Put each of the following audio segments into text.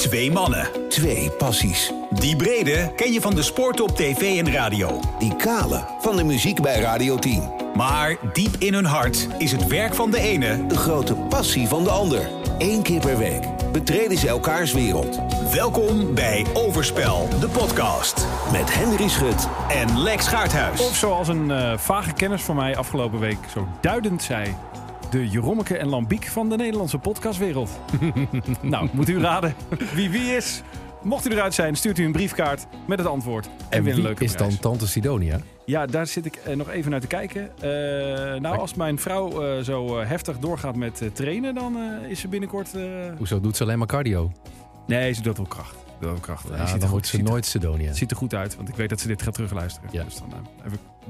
Twee mannen. Twee passies. Die brede ken je van de sport op tv en radio. Die kale van de muziek bij Radio 10. Maar diep in hun hart is het werk van de ene De grote passie van de ander. Eén keer per week betreden ze elkaars wereld. Welkom bij Overspel, de podcast. Met Henry Schut En Lex Gaarthuis. Of zoals een eh, vage kennis van mij afgelopen week zo duidend zei... de Jerommeke en Lambiek van de Nederlandse podcastwereld. nou, moet u raden wie wie is? Mocht u eruit zijn, stuurt u een briefkaart met het antwoord. En, En win een wie leuke is prijs. dan Tante Sidonia? Ja, daar zit ik eh, nog even naar te kijken. Eh, nou, als mijn vrouw eh, zo heftig doorgaat met trainen... dan is ze binnenkort... Hoezo doet ze alleen maar cardio? Nee, ze doet wel kracht. Doet kracht. Ja, ziet er dan goed- ze ziet nooit Sidonia. Het ziet er goed uit, want ik weet dat ze dit gaat terugluisteren. Ja. Dus dan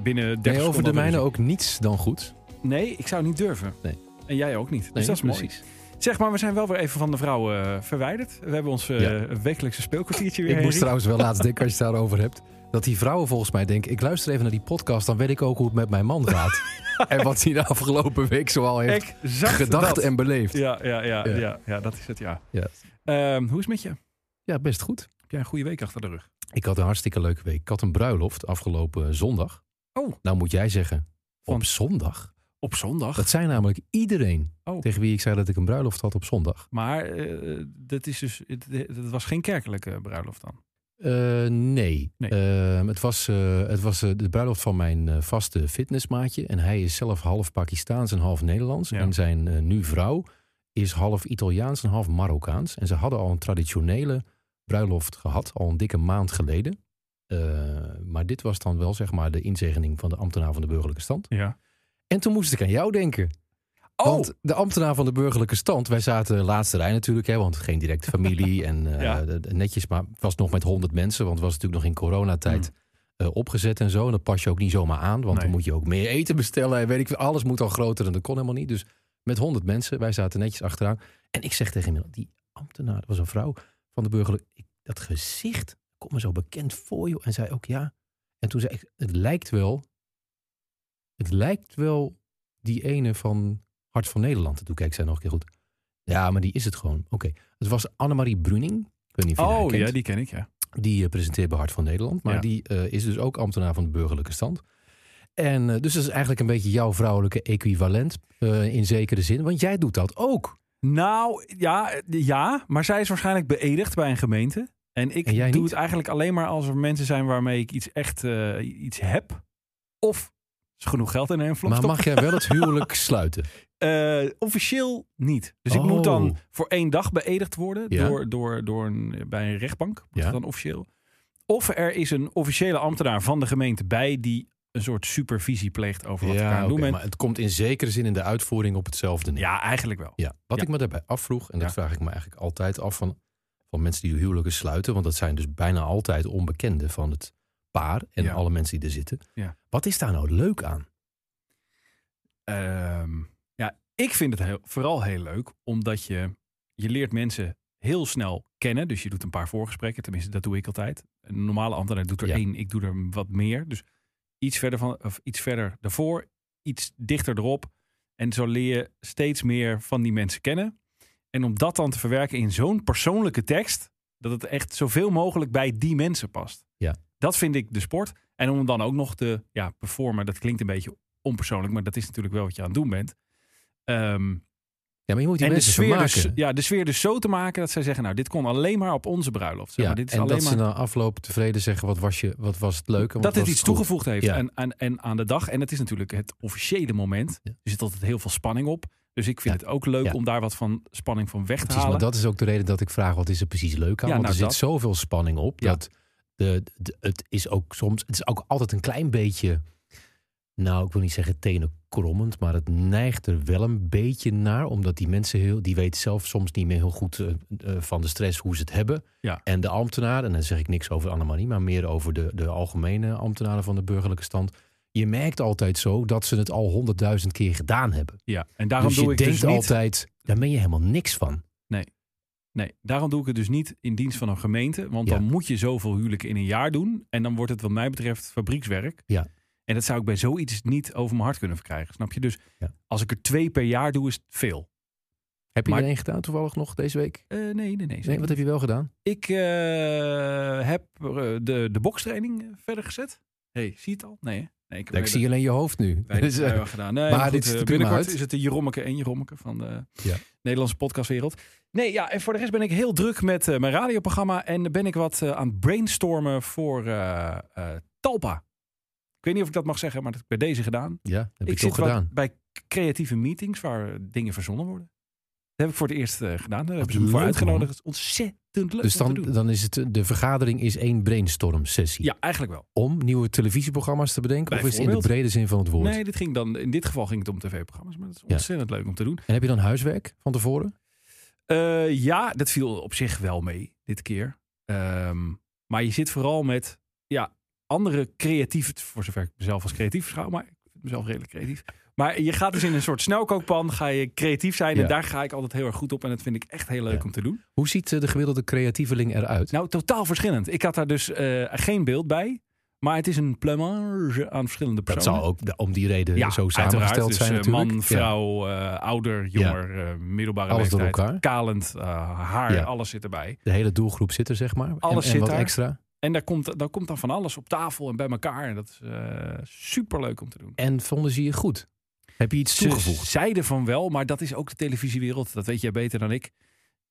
binnen 30 Ben je over de mijne ook niets dan goed? Nee, ik zou niet durven. Nee. En jij ook niet. Dus Nee, dat is mooi. precies. Zeg maar, we zijn wel weer even van de vrouw eh, verwijderd. We hebben ons eh, Ja. wekelijkse speelkwartiertje weer. Ik moest trouwens wel laatst denken als je het daarover hebt. Dat die vrouwen volgens mij denken, ik luister even naar die podcast, dan weet ik ook hoe het met mijn man gaat. en wat hij de afgelopen week zoal heeft Exact gedacht dat. en beleefd. Ja, ja, ja, ja. Ja. Ja, dat is het, ja. Ja. Ehm, hoe is het met je? Ja, best goed. Heb jij een goede week achter de rug? Ik had een hartstikke leuke week. Ik had een bruiloft afgelopen zondag. Oh. Nou moet jij zeggen, Van- op zondag? Op zondag. Dat zei namelijk iedereen Oh. tegen wie ik zei dat ik een bruiloft had op zondag. Maar eh, dat, is dus, het, het was geen kerkelijke bruiloft dan? Eh, nee. Nee. Ehm, het was, eh, het was de bruiloft van mijn vaste fitnessmaatje. En hij is zelf half Pakistaans en half Nederlands. Ja. En zijn nu vrouw is half Italiaans en half Marokkaans. En ze hadden al een traditionele bruiloft gehad, al een dikke maand geleden. Maar dit was dan wel zeg maar de inzegening van de ambtenaar van de burgerlijke stand. Ja. En toen moest ik aan jou denken. Oh, Want de ambtenaar van de burgerlijke stand, wij zaten laatste rij natuurlijk, hè, want geen directe familie en eh, Ja. netjes, maar was nog met honderd mensen, want het was natuurlijk nog in coronatijd eh, opgezet en zo. En dat pas je ook niet zomaar aan, want. Nee. dan moet je ook meer eten bestellen en weet ik veel. Alles moet al groter en dat kon helemaal niet. Dus met honderd mensen, wij zaten netjes achteraan. En ik zeg tegen hem, die ambtenaar, dat was een vrouw van de burgerlijke, dat gezicht komt me zo bekend voor je. En zei ook ja. En toen zei ik, het lijkt wel, het lijkt wel die ene van Hart van Nederland. En toen keek zij nog een keer goed. Ja, maar die is het gewoon. Oké. Het was Annemarie Bruning. Ik weet niet of je oh ja, die ken ik, ja. Die eh, presenteert bij Hart van Nederland. Maar Ja. die eh, is dus ook ambtenaar van de burgerlijke stand. En eh, dus dat is eigenlijk een beetje jouw vrouwelijke equivalent. in zekere zin. Want jij doet dat ook. Nou, ja, ja, maar zij is waarschijnlijk beëdigd bij een gemeente. En ik En doe niet? het eigenlijk alleen maar als er mensen zijn waarmee ik iets echt iets heb. Of is genoeg geld in een envelop Maar mag jij wel het huwelijk sluiten? Eh, officieel niet. Dus ik Oh. moet dan voor één dag beëdigd worden Ja. door, door, door een, bij een rechtbank. Moet Ja. dan officieel. Of er is een officiële ambtenaar van de gemeente bij die een soort supervisie pleegt over wat ik aan het oké, doen maar het komt in zekere zin in de uitvoering op hetzelfde neer. Ja, eigenlijk wel. Ja, wat Ja. ik me daarbij afvroeg, en dat Ja. vraag ik me eigenlijk altijd af van, van mensen die huwelijken sluiten, want dat zijn dus bijna altijd onbekenden van het paar en Ja. alle mensen die er zitten. Ja. Wat is daar nou leuk aan? Ehm, ja, ik vind het heel, vooral heel leuk, omdat je, je leert mensen heel snel kennen. Dus je doet een paar voorgesprekken, tenminste dat doe ik altijd. Een normale ambtenaar doet er Ja. één, ik doe er wat meer. Dus iets verder, van, of iets verder daarvoor, iets dichter erop. En zo leer je steeds meer van die mensen kennen. En om dat dan te verwerken in zo'n persoonlijke tekst, dat het echt zoveel mogelijk bij die mensen past. Ja. Dat vind ik de sport. En om dan ook nog te ja, performen, dat klinkt een beetje onpersoonlijk, maar dat is natuurlijk wel wat je aan het doen bent. Ehm, Ja, maar je moet die en de mensen sfeer, dus, ja, de sfeer dus zo te maken dat zij zeggen, nou, dit kon alleen maar op onze bruiloft. Zeg ja, maar, dit is en alleen dat maar ze na afloop tevreden zeggen, wat was, je, wat was het leuk? en dat het iets toegevoegd heeft Ja. aan, aan, en aan de dag. En het is natuurlijk het officiële moment. Ja. Er zit altijd heel veel spanning op. Dus ik vind Ja. het ook leuk Ja. om daar wat van spanning van weg te Precies, halen. maar dat is ook de reden dat ik vraag, wat is er precies leuk aan? Ja, Want nou, er zit dat. zoveel spanning op, Ja. dat de, de- het is ook soms, het is ook altijd een klein beetje, nou, ik wil niet zeggen tenenkrommend, maar het neigt er wel een beetje naar, omdat die mensen heel, die weten zelf soms niet meer heel goed eh, eh, van de stress hoe ze het hebben. Ja. En de ambtenaar, en dan zeg ik niks over Annemarie, maar meer over de, de algemene ambtenaren van de burgerlijke stand. Je merkt altijd zo dat ze het al honderdduizend keer gedaan hebben. ja, en daarom dus doe je ik denkt dus niet, altijd, daar ben je helemaal niks van. Nee, daarom doe ik het dus niet in dienst van een gemeente. Want Ja. dan moet je zoveel huwelijken in een jaar doen. En dan wordt het wat mij betreft fabriekswerk. Ja. En dat zou ik bij zoiets niet over mijn hart kunnen verkrijgen. Snap je? Dus Ja. als ik er twee per jaar doe, is het veel. Heb je Maar- er één gedaan toevallig nog deze week? Eh, nee, nee, nee. Nee, wat heb je wel gedaan? Ik eh, heb eh, de, de bokstraining verder gezet. hey, zie je het al? Nee, hè? Nee ik, zie alleen je hoofd nu. Nee, Dus, dat eh, gedaan. Nee, maar maar dit ziet eh, binnenkort uit. is het de Jerommeke en Jerommeke van de Ja. Nederlandse podcastwereld. Nee, ja, en voor de rest ben ik heel druk met eh, mijn radioprogramma. En ben ik wat aan het brainstormen voor Talpa. Ik weet niet of ik dat mag zeggen, maar dat heb ik bij deze gedaan. ja, heb ik ik toch gedaan. bij creatieve meetings waar dingen verzonnen worden. Dat heb ik voor het eerst gedaan. Daar hebben ze me voor uitgenodigd. man. Is ontzettend leuk Dus te dan, doen. dan is het, de vergadering is één brainstorm sessie. Ja, eigenlijk wel. Om nieuwe televisieprogramma's te bedenken? Of is het in de brede zin van het woord? Nee, dit ging dan, in dit geval ging het om tv-programma's. Maar dat is Ja. ontzettend leuk om te doen. En heb je dan huiswerk van tevoren? Eh, ja, dat viel op zich wel mee dit keer. Ehm, maar je zit vooral met ja, andere creatieve, voor zover ik mezelf als creatief beschouw, maar ik vind mezelf redelijk creatief. Maar je gaat dus in een soort snelkookpan, ga je creatief zijn Ja. en daar ga ik altijd heel erg goed op en dat vind ik echt heel leuk Ja. om te doen. Hoe ziet eh, de gemiddelde creatieveling eruit? Nou, totaal verschillend. Ik had daar dus eh, geen beeld bij, maar het is een plumage aan verschillende dat personen. zal ook de- om die reden ja, zo samengesteld Dus, zijn eh, natuurlijk. Man, vrouw, ouder, jonger, eh, middelbare Alles door leeftijd, elkaar. kalend, haar, Ja. alles zit erbij. Ja, de hele doelgroep zit er, zeg maar. Alles en, en zit wat extra. En daar komt, daar komt dan van alles op tafel en bij elkaar. En dat is super leuk om te doen. En vonden ze je goed? Heb je iets Ze toegevoegd? zeiden van wel, maar dat is ook de televisiewereld. Dat weet jij beter dan ik.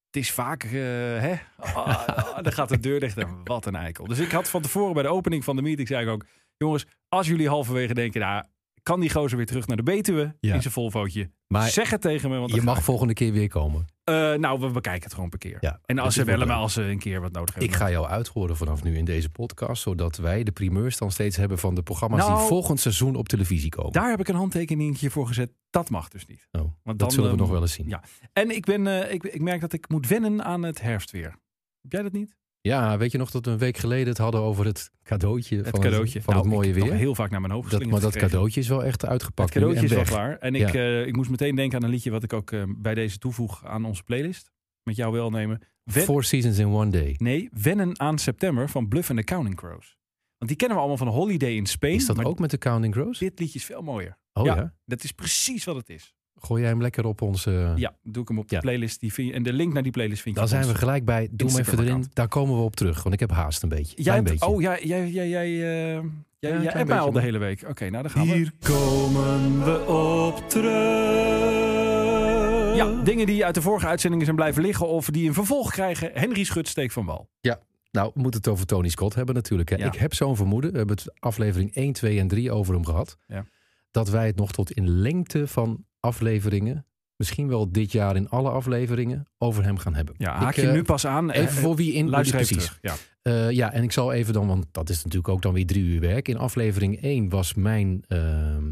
Het is vaak, eh, hè, ah, dan gaat de deur dicht en wat een eikel. Dus ik had van tevoren bij de opening van de meeting, zei ik ook... jongens, als jullie halverwege denken, nou, kan die gozer weer terug naar de Betuwe Ja. in zijn Volvootje. Maar zeg het tegen me, want je mag ik. volgende keer weer komen. Eh, nou, we bekijken het gewoon per keer. Ja, en dat als ze me leuk. als ze een keer wat nodig hebben. Ik ga jou uithoren vanaf nu in deze podcast, zodat wij de primeurs dan steeds hebben van de programma's Nou, die volgend seizoen op televisie komen. Daar heb ik een handtekeningetje voor gezet. Dat mag dus niet. Oh, Want dat dan, zullen we ehm, nog wel eens zien. ja. En ik, ben, eh, ik, ik merk dat ik moet wennen aan het herfstweer. Heb jij dat niet? Ja, weet je nog dat we een week geleden het hadden over het cadeautje Het van cadeautje. het, van Nou, het mooie weer? heel vaak naar mijn hoofd Dat, maar dat cadeautje is wel echt Het uitgepakt. nu cadeautje en is wel weg. klaar. En ik, eh, ik moest meteen denken aan een liedje wat ik ook eh, bij deze toevoeg aan onze playlist. Met jou welnemen. Wen- Four Seasons in One Day. nee, Wennen aan September van Bluff and the Counting Crows. Want die kennen we allemaal van Holiday in Spain. Is dat maar ook met de Counting Crows? dit liedje is veel mooier. Oh ja. ja. Dat is precies wat het is. Gooi jij hem lekker op onze... Ja, doe ik hem op de Ja. playlist. Die vind je, en de link naar die playlist vind je Dan op zijn we gelijk bij. Doe hem even erin. Daar komen we op terug. Want ik heb haast een beetje. Jij Klein hebt- beetje. oh, jij, jij, jij, jij, eh, jij, hebt mij al de hele week. Oké, nou dan gaan we. Hier komen we op terug. Ja, dingen die uit de vorige uitzendingen zijn blijven liggen of die een vervolg krijgen. Henry Schutsteek van Wal. Nou, we moeten het over Tony Scott hebben natuurlijk. Hè. Ja. Ik heb zo'n vermoeden. We hebben het aflevering 1, 2 en 3 over hem gehad. Ja. Dat wij het nog tot in lengte van afleveringen, misschien wel dit jaar in alle afleveringen, over hem gaan hebben. Ja, haak je eh, nu pas aan. Even voor wie in Luister precies. terug. Ja. Eh, ja, en ik zal even dan, want dat is natuurlijk ook dan weer drie uur werk. In aflevering 1 was mijn ehm,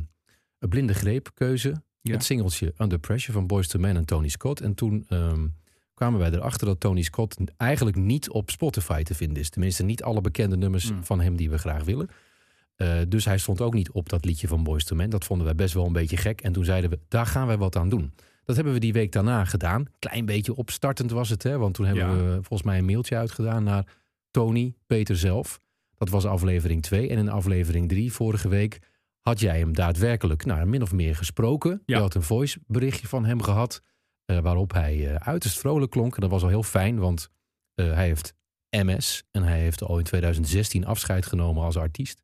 blinde greepkeuze. Ja. Het singeltje Under Pressure van Boyz II Men en Tony Scott. En toen ehm, kwamen wij erachter dat Tony Scott eigenlijk niet op Spotify te vinden is. Tenminste, niet alle bekende nummers Hmm. van hem die we graag willen. Eh, dus hij stond ook niet op dat liedje van Boyz II Men. Dat vonden wij best wel een beetje gek. En toen zeiden we, daar gaan wij wat aan doen. Dat hebben we die week daarna gedaan. Klein beetje opstartend was het, hè? Want toen hebben Ja. we volgens mij een mailtje uitgedaan naar Tony, Peter zelf. Dat was aflevering 2. En in aflevering 3, vorige week, had jij hem daadwerkelijk nou, min of meer gesproken. Ja. Je had een voice berichtje van hem gehad. eh, waarop hij eh, uiterst vrolijk klonk. En dat was al heel fijn, want hij heeft MS. En hij heeft al in 2016 afscheid genomen als artiest.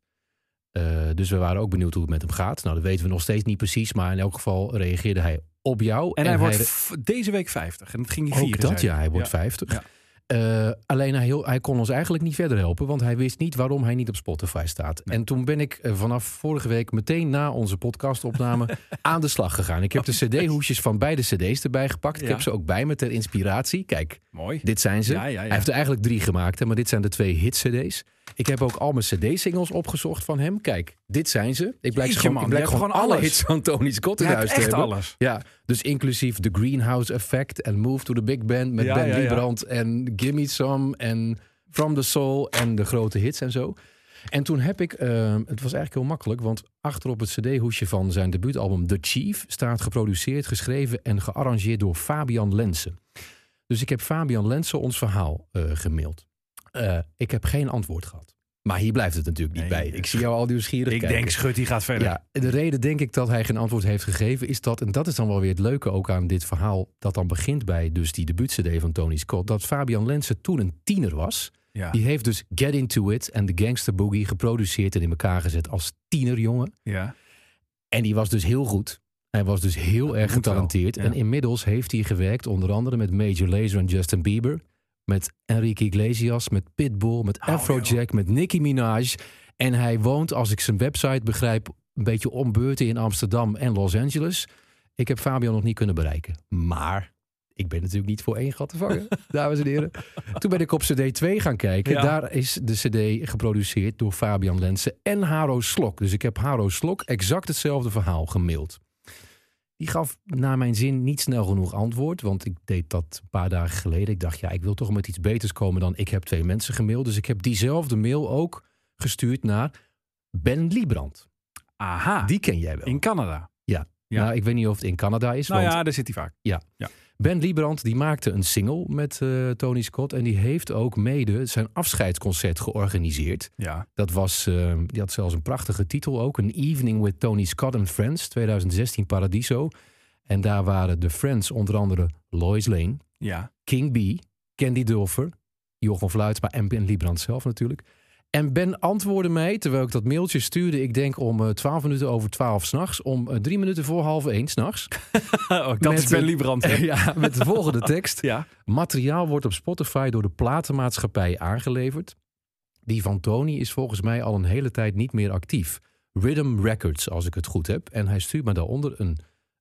Eh, dus we waren ook benieuwd hoe het met hem gaat. Nou, dat weten we nog steeds niet precies. Maar in elk geval reageerde hij op jou. En, hij wordt deze week 50. En dat ging hij ook vieren. dat, zei ja, hij wordt Ja. 50. Ja. Eh, alleen hij, heel- hij kon ons eigenlijk niet verder helpen, want hij wist niet waarom hij niet op Spotify staat. Nee. En toen ben ik eh, vanaf vorige week meteen na onze podcastopname aan de slag gegaan. Ik heb de CD-hoesjes van beide CD's erbij gepakt. Ik heb ze ook bij me ter inspiratie. Kijk, Mooi. dit zijn ze. Ja, ja, ja. Hij heeft er eigenlijk drie gemaakt, hè, maar dit zijn de twee hit-CD's. Ik heb ook al mijn CD-singles opgezocht van hem. Kijk, dit zijn ze. Ik blijk, Jeetje, gewoon, ik blijk gewoon alle alles. hits van Tony Scott in huis te echt hebben. alles. Ja, dus inclusief The Greenhouse Effect en Move to the Big Band met Ja, Ben ja. Liebrand en Gimme Some en From the Soul en de grote hits en zo. En toen heb ik, eh, het was eigenlijk heel makkelijk, want achter op het cd-hoesje van zijn debuutalbum The Chief staat geproduceerd, geschreven en gearrangeerd door Fabian Lensen. Dus ik heb Fabian Lensen ons verhaal eh, gemaild. Eh, ik heb geen antwoord gehad. Maar hier blijft het natuurlijk niet Nee, bij. Ik zie jou al nieuwsgierig Ik kijken. denk, Schut, die gaat verder. Ja, de reden denk ik dat hij geen antwoord heeft gegeven is dat, en dat is dan wel weer het leuke ook aan dit verhaal, dat dan begint bij dus die debuut-cd van Tony Scott, dat Fabian Lensen toen een tiener was. Ja. Die heeft dus Get Into It en The Gangster Boogie geproduceerd en in elkaar gezet als tienerjongen. ja. En die was dus heel goed. Hij was dus heel erg getalenteerd. ja. En inmiddels heeft hij gewerkt onder andere met Major Lazer en Justin Bieber. Met Enrique Iglesias, met Pitbull, met Oh, Afrojack, met Nicki Minaj. En hij woont, als ik zijn website begrijp, een beetje om beurten in Amsterdam en Los Angeles. Ik heb Fabian nog niet kunnen bereiken. Maar ik ben natuurlijk niet voor één gat te vangen, dames en heren. Toen ben ik op CD 2 gaan kijken. Ja. Daar is de CD geproduceerd door Fabian Lensen en Haro Slok. Dus ik heb Haro Slok exact hetzelfde verhaal gemaild. Die gaf naar mijn zin niet snel genoeg antwoord. Want ik deed dat een paar dagen geleden. Ik dacht, ja, ik wil toch met iets beters komen dan ik heb twee mensen gemaild. Dus ik heb diezelfde mail ook gestuurd naar Ben Liebrand. Aha, Die ken jij wel. in Canada. ja. Nou, ik weet niet of het in Canada is. Nou want ja, daar zit hij vaak. Ben Liebrand die maakte een single met eh, Tony Scott. En die heeft ook mede zijn afscheidsconcert georganiseerd. Ja. Dat was, eh, die had zelfs een prachtige titel ook. Een Evening with Tony Scott and Friends, 2016 Paradiso. En daar waren de Friends onder andere Lois Lane, Ja. King B, Candy Dulfer, Jochem Fluitsma en Ben Liebrand zelf natuurlijk. En Ben antwoordde mij, terwijl ik dat mailtje stuurde, ik denk om eh, 12 minuten over 12 s'nachts, om eh, drie minuten voor half één s'nachts. oh, dat Met, is Ben eh, Liebrand. ja, met de volgende tekst. ja. Materiaal wordt op Spotify door de platenmaatschappij aangeleverd. Die van Tony is volgens mij al een hele tijd niet meer actief. Rhythm Records, als ik het goed heb. En hij stuurt me daaronder een,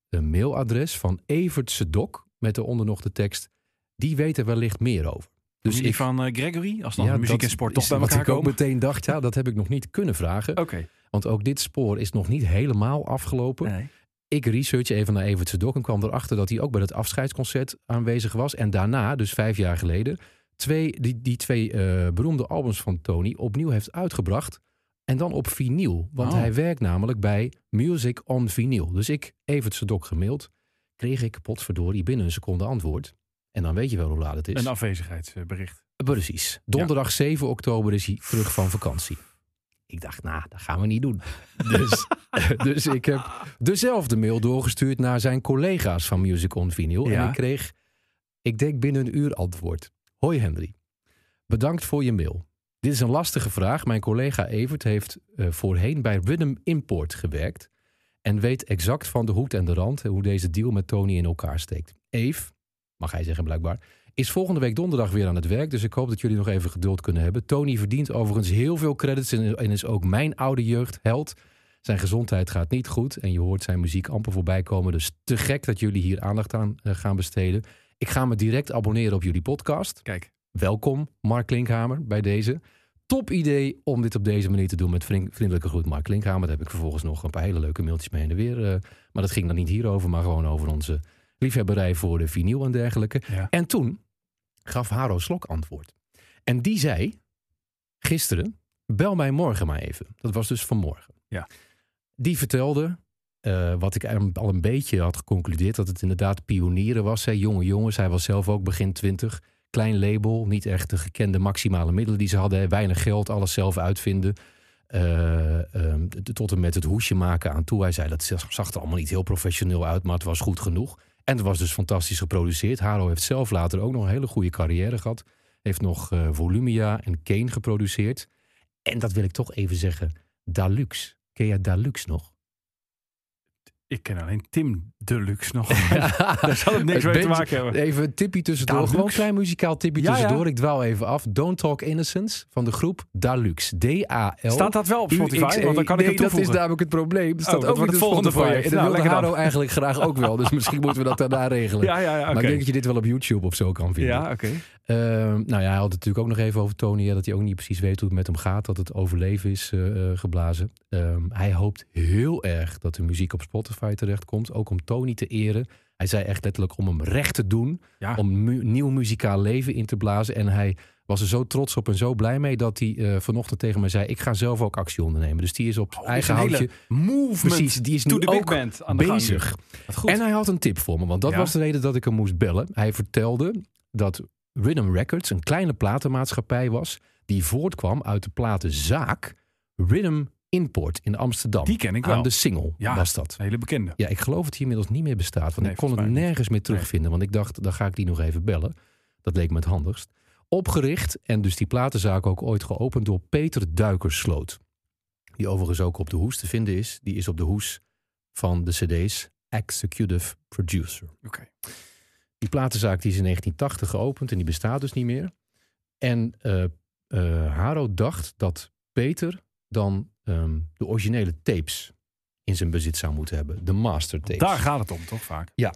een mailadres van Evert Sedok. Met daaronder nog de tekst. Die weet er wellicht meer over. Dus die van eh, Gregory, als dan Ja, muziek en sport toch bij wat elkaar ik ook meteen dacht, ja, dat heb ik nog niet kunnen vragen. Oké. Want ook dit spoor is nog niet helemaal afgelopen. Nee. Ik research even naar Evert Sedok en kwam erachter dat hij ook bij het afscheidsconcert aanwezig was. En daarna, dus vijf jaar geleden, twee, die, die twee eh, beroemde albums van Tony opnieuw heeft uitgebracht. En dan op vinyl. Want Oh. hij werkt namelijk bij Music on Vinyl. Dus ik, Evert Sedok gemaild, kreeg ik potverdorie binnen een seconde antwoord. En dan weet je wel hoe laat het is. Een afwezigheidsbericht. Precies. Donderdag 7 oktober is hij terug van vakantie. Ik dacht, nou, dat gaan we niet doen. Dus, dus ik heb dezelfde mail doorgestuurd naar zijn collega's van Music on Vinyl. Ja. En ik kreeg, ik denk binnen een uur antwoord. Hoi Henry, bedankt voor je mail. Dit is een lastige vraag. Mijn collega Evert heeft eh, voorheen bij Rhythm Import gewerkt. En weet exact van de hoed en de rand hoe deze deal met Tony in elkaar steekt. Eve, mag hij zeggen blijkbaar, is volgende week donderdag weer aan het werk. Dus ik hoop dat jullie nog even geduld kunnen hebben. Tony verdient overigens heel veel credits en is ook mijn oude jeugdheld. Zijn gezondheid gaat niet goed en je hoort zijn muziek amper voorbij komen. Dus te gek dat jullie hier aandacht aan eh, gaan besteden. Ik ga me direct abonneren op jullie podcast. Kijk. Welkom, Mark Klinkhamer, bij deze. Top idee om dit op deze manier te doen met vriend- vriendelijke groet, Mark Klinkhamer. Daar heb ik vervolgens nog een paar hele leuke mailtjes mee en weer. eh, maar dat ging dan niet hierover, maar gewoon over onze liefhebberij voor de vinyl en dergelijke. Ja. En toen gaf Haro Slok antwoord. En die zei, gisteren, bel mij morgen maar even. Dat was dus vanmorgen. Ja. Die vertelde, eh, wat ik al een beetje had geconcludeerd, dat het inderdaad pionieren was. Hè? Jonge jongens, hij was zelf ook begin twintig. Klein label, niet echt de gekende maximale middelen die ze hadden. Weinig geld, alles zelf uitvinden. T- tot en met het hoesje maken aan toe. Hij zei dat zag er allemaal niet heel professioneel uit, maar het was goed genoeg. En het was dus fantastisch geproduceerd. Haro heeft zelf later ook nog een hele goede carrière gehad. Heeft nog eh, Volumia en Kane geproduceerd. En dat wil ik toch even zeggen. Dalux. Ken jij Dalux nog? Ik ken alleen Tim Deluxe nog. Daar zal het niks mee te maken hebben. Even een tipje tussendoor. Dalux. Gewoon een klein muzikaal tipje Ja, ja. tussendoor. Ik dwaal even af. Don't Talk Innocence van de groep Dalux. D-A-L. Staat dat wel op Spotify? UXE. Want dan kan ik nee, het toevoegen. dat is namelijk het probleem. Het staat dat ook wordt het volgende Spotify. project. En dat Nou, wilde. Haro eigenlijk graag ook wel. Dus misschien moeten we dat daarna regelen. Ja, ja, ja. Maar oké. ik denk dat je dit wel op YouTube of zo kan vinden. Ja, oké. Ehm, nou ja, hij had het natuurlijk ook nog even over Tony. dat hij ook niet precies weet hoe het met hem gaat. Dat het overleven is eh, eh, geblazen. Ehm, hij hoopt heel erg dat de muziek op Spotify terechtkomt. Ook om Tony te eren. Hij zei echt letterlijk om hem recht te doen. Ja. Om mu- nieuw muzikaal leven in te blazen. En hij was er zo trots op en zo blij mee... dat hij eh, vanochtend tegen mij zei... ik ga zelf ook actie ondernemen. Dus die is op Oh, eigen houtje movement Precies, die is to nu ook band aan de gang. bezig. En hij had een tip voor me, want dat Ja? was de reden dat ik hem moest bellen. Hij vertelde dat Rhythm Records een kleine platenmaatschappij was... die voortkwam uit de platenzaak Rhythm Import in Amsterdam. Die ken ik wel. Aan de Singel Ja. was dat. Een hele bekende. Ja, ik geloof dat hij inmiddels niet meer bestaat. Want Nee, ik kon het niet. nergens meer terugvinden. Want ik dacht, dan ga ik die nog even bellen. Dat leek me het handigst. Opgericht en dus die platenzaak ook ooit geopend door Peter Duikersloot. Die overigens ook op de hoes te vinden is. Die is op de hoes van de cd's Executive Producer. Oké. Die platenzaak die is in 1980 geopend en die bestaat dus niet meer. En eh, Haro dacht dat Peter dan ehm, de originele tapes in zijn bezit zou moeten hebben. De master tapes. Daar gaat het om, toch vaak? Ja.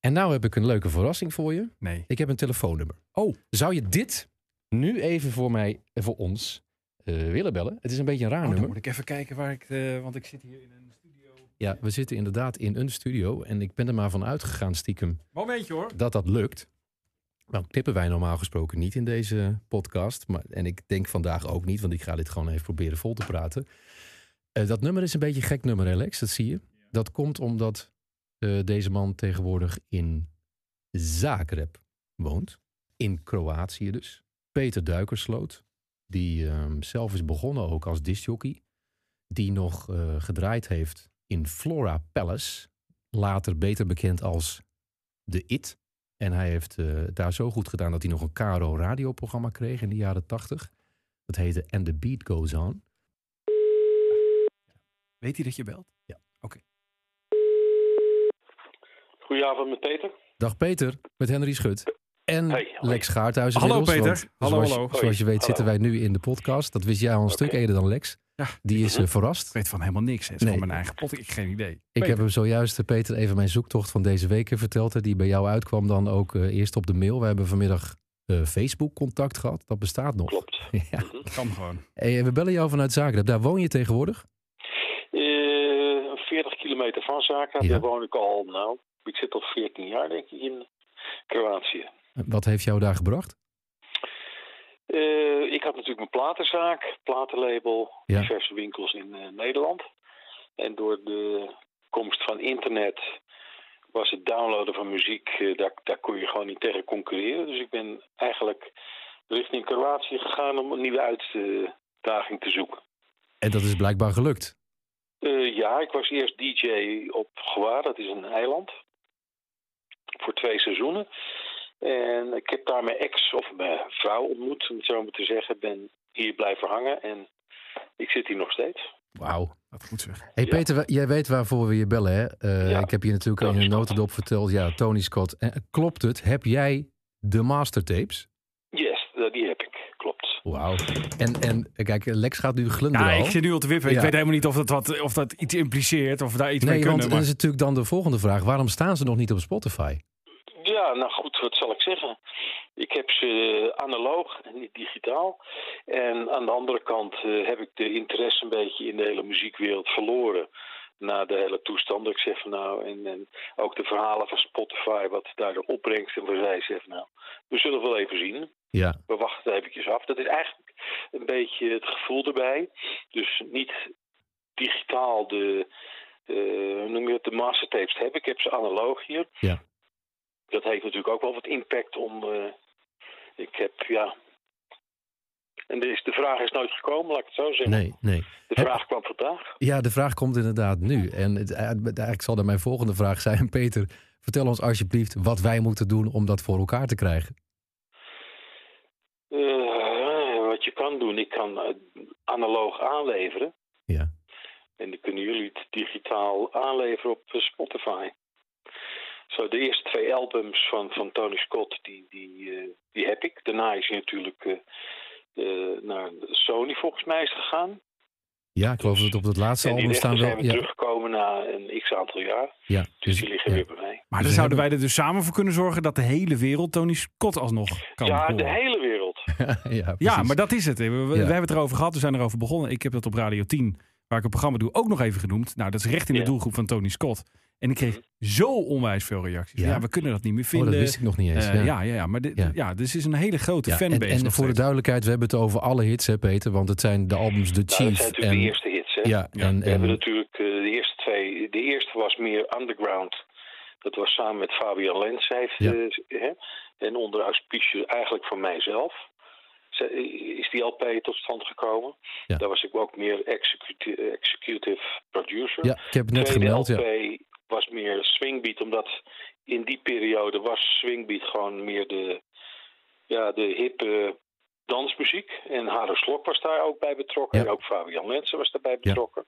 En nou heb ik een leuke verrassing voor je. Nee. Ik heb een telefoonnummer. Oh. Zou je dit nu even voor mij, en voor ons, eh, willen bellen? Het is een beetje een raar Oh, dan nummer. moet ik even kijken waar ik... want ik zit hier in een. Ja, we zitten inderdaad in een studio. En ik ben er maar van uitgegaan stiekem Momentje hoor. dat dat lukt. Nou, knippen wij normaal gesproken niet in deze podcast. Maar, en ik denk vandaag ook niet, want ik ga dit gewoon even proberen vol te praten. Eh, dat nummer is een beetje een gek nummer, Alex, dat zie je. Dat komt omdat eh, deze man tegenwoordig in Zagreb woont. In Kroatië dus. Peter Duikersloot, die ehm, zelf is begonnen ook als discjockey. Die nog eh, gedraaid heeft in Flora Palace. Later beter bekend als The It. En hij heeft eh, daar zo goed gedaan dat hij nog een KRO radioprogramma kreeg in de jaren tachtig. Dat heette And the Beat Goes On. Weet hij dat je belt? Goedenavond met Peter. Dag Peter, met Henry Schut. En Hey. Lex Gaarthuis Hallo, Peter. want Hallo, zoals, hallo. Zoals je weet Hallo. zitten wij nu in de podcast. Dat wist jij al een stuk Oké. eerder dan Lex. Ja. Die is eh, verrast. Ik weet van helemaal niks. Het is Nee. van mijn eigen pot. Ik heb geen idee. Ik Peter. heb hem zojuist, eh, Peter, even mijn zoektocht van deze week verteld. hè, Die bij jou uitkwam dan ook eh, eerst op de mail. We hebben vanmiddag eh, Facebook contact gehad. Dat bestaat nog. Klopt. ja. Kan gewoon. Hey, we bellen jou vanuit Zagreb. Daar woon je tegenwoordig? Eh 40 kilometer van Zagreb. Ja. Daar woon ik al, nou, ik zit al 14 jaar denk ik in Kroatië. Wat heeft jou daar gebracht? Eh, ik had natuurlijk mijn platenzaak, platenlabel, Ja. diverse winkels in eh, Nederland. En door de komst van internet was het downloaden van muziek, eh, daar, daar kon je gewoon niet tegen concurreren. Dus ik ben eigenlijk richting Kroatië gegaan om een nieuwe uitdaging te zoeken. En dat is blijkbaar gelukt. Ja, ik was eerst DJ op Gewaar, dat is een eiland. Voor twee seizoenen. En ik heb daar mijn ex of mijn vrouw ontmoet, om het zo maar te zeggen. Ben hier blijven hangen en ik zit hier nog steeds. Wauw. Wat goed zeg. Hey. Peter, jij weet waarvoor we je bellen, hè? Eh, Ja. Ik heb je natuurlijk al in een notendop verteld. Ja, Tony Scott. En, klopt het? Heb jij de mastertapes? Yes, eh, die heb ik, klopt. Wauw. En, en eh, kijk, Lex gaat nu glunderen Ja, al. ik zit nu al te wippen. Ik weet helemaal niet of dat, wat, of dat iets impliceert. Of daar iets mee Nee, kunnen. want maar- dat is natuurlijk dan de volgende vraag. Waarom staan ze nog niet op Spotify? Ja, nou goed, wat zal ik zeggen? Ik heb ze analoog en niet digitaal. En aan de andere kant eh, heb ik de interesse een beetje in de hele muziekwereld verloren. Na de hele toestand. Ik zeg van nou, en, en ook de verhalen van Spotify, wat daar de opbrengst en voor zij zegt nou, we zullen wel even zien. Ja, We wachten eventjes af. Dat is eigenlijk een beetje het gevoel erbij. Dus niet digitaal de, eh, hoe noem je het, de mastertapes heb ik. Ik heb ze analoog hier. Ja. Dat heeft natuurlijk ook wel wat impact om... eh, ik heb, ja... En de, de vraag is nooit gekomen, laat ik het zo zeggen. nee, nee. De Heb- vraag kwam vandaag. Ja, de vraag komt inderdaad nu. En het, eh, eigenlijk zal dan mijn volgende vraag zijn. Peter, vertel ons alsjeblieft wat wij moeten doen om dat voor elkaar te krijgen. Eh, wat je kan doen, ik kan analoog aanleveren. Ja. En dan kunnen jullie het digitaal aanleveren op Spotify. Zo, de eerste twee albums van, van Tony Scott, die, die, eh, die heb ik. Daarna is hij natuurlijk eh, naar Sony volgens mij is gegaan. Ja, ik geloof dat het op het laatste album staan zijn wel. weer Ja, teruggekomen na een x-aantal jaar. ja, Dus dus, die liggen ja. weer bij mij. Maar Dus dan zouden we wij er dus samen voor kunnen zorgen dat de hele wereld Tony Scott alsnog kan ja, horen. de hele wereld. ja, Ja, maar dat is het. We, we- hebben het erover gehad. We zijn erover begonnen. Ik heb dat op Radio 10, waar ik een programma doe, ook nog even genoemd. Nou, dat is recht in de doelgroep van Tony Scott. En ik kreeg zo onwijs veel reacties. Ja? Ja, we kunnen dat niet meer Oh, vinden. dat wist ik nog niet eens. Eh, ja. ja, ja, ja, maar dit, Ja. ja. dus is een hele grote Ja, fanbase. en, en voor de duidelijkheid, we hebben het over alle hits, hè, Peter? Want het zijn de albums The Nou, dat zijn Chief natuurlijk en. de eerste hits, hè? Ja, Ja, en, We hebben en natuurlijk eh, de eerste twee. De eerste was meer underground. Dat was samen met Fabian Lens. Hij heeft, Ja. eh, hè, en onder auspicie eigenlijk van mijzelf. ze- Is die LP tot stand gekomen? Ja. Daar was ik ook meer executi- executive producer. Ja, ik heb het net Tweede gemeld. LP Ja. Was meer swingbeat, omdat in die periode was swingbeat gewoon meer de, ja, de hippe dansmuziek. En Haro Slok was daar ook bij betrokken. Ja. En ook Fabian Lensen was daarbij betrokken.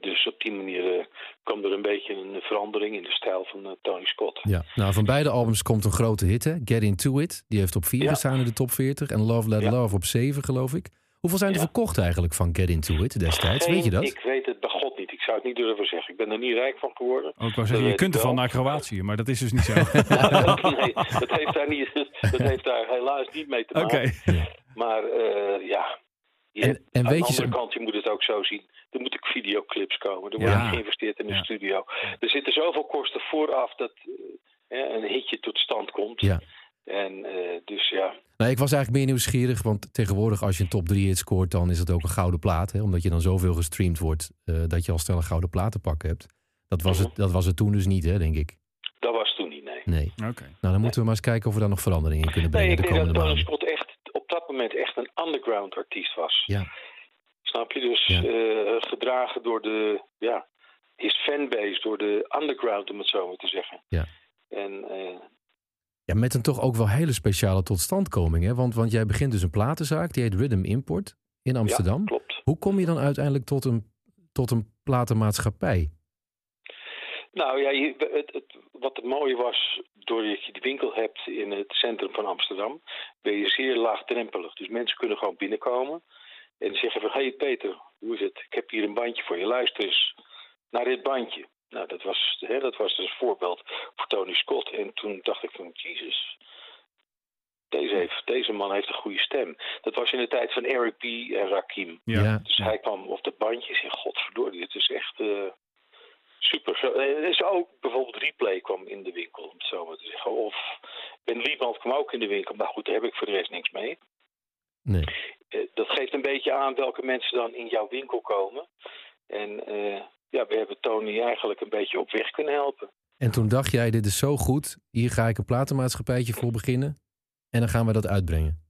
Dus op die manier eh, kwam er een beetje een verandering in de stijl van eh, Tony Scott. Ja, nou van beide albums komt een grote hit, hè? Get Into It. Die heeft op 4 Ja. gestaan in de top 40. En Love Let. Love op 7, geloof ik. Hoeveel zijn er verkocht eigenlijk van Get Into It destijds? Geen- Weet je dat? Ik weet het bij God niet. Ik zou het niet durven zeggen. Ik ben er niet rijk van geworden. Ook wel zeggen, Dat je kunt ervan naar Kroatië, maar dat is dus niet zo. nee, dat heeft, daar niet, dat heeft daar helaas niet mee te Oké. maken. Maar eh, ja, je En- hebt- en aan weet de je andere kant, je moet het ook zo zien. Er moeten videoclips komen. Er wordt Ja. geïnvesteerd in de Ja. studio. Er zitten zoveel kosten vooraf dat eh, een hitje tot stand komt. Ja. En eh, dus ja, Nou, ik was eigenlijk meer nieuwsgierig, want tegenwoordig als je een top 3 hit scoort, dan is het ook een gouden plaat. Hè? Omdat je dan zoveel gestreamd wordt, eh, dat je al snel een gouden plaat te pakken hebt. Dat was, het, dat was het toen dus niet, hè, denk ik. dat was toen niet, nee. Nee. Oké. Nou, dan moeten we maar eens kijken of we daar nog veranderingen in kunnen Nee, brengen ik de denk dat komende Tony maanden. Scott echt op dat moment echt een underground artiest was. Ja. Snap je? Dus Ja. eh, gedragen door de, ja, his fanbase, door de underground, om het zo maar te zeggen. Ja. En eh, Ja, met een toch ook wel hele speciale totstandkoming, hè? Want, want jij begint dus een platenzaak, die heet Rhythm Import in Amsterdam. ja, klopt. Hoe kom je dan uiteindelijk tot een, tot een platenmaatschappij? Nou ja, het, het, wat het mooie was, doordat je die winkel hebt in het centrum van Amsterdam, ben je zeer laagdrempelig. Dus mensen kunnen gewoon binnenkomen en zeggen van, hé hey Peter, hoe is het? Ik heb hier een bandje voor je, luister eens naar dit bandje. Nou, dat was, hè, dat was dus een voorbeeld voor Tony Scott. En toen dacht ik van, jezus, deze, heeft, deze man heeft een goede stem. Dat was in de tijd van Eric B. en Rakim. Ja. Dus hij kwam op de bandjes en godverdorie, het is echt eh, super. Eh, Er is ook bijvoorbeeld Replay kwam in de winkel, om het zo maar te zeggen. Of Ben Lieband kwam ook in de winkel, maar goed, daar heb ik voor de rest niks mee. Nee. Eh, dat geeft een beetje aan welke mensen dan in jouw winkel komen. En eh, ja, we hebben Tony eigenlijk een beetje op weg kunnen helpen. En toen dacht jij, dit is zo goed, hier ga ik een platenmaatschappijtje voor beginnen. En dan gaan we dat uitbrengen.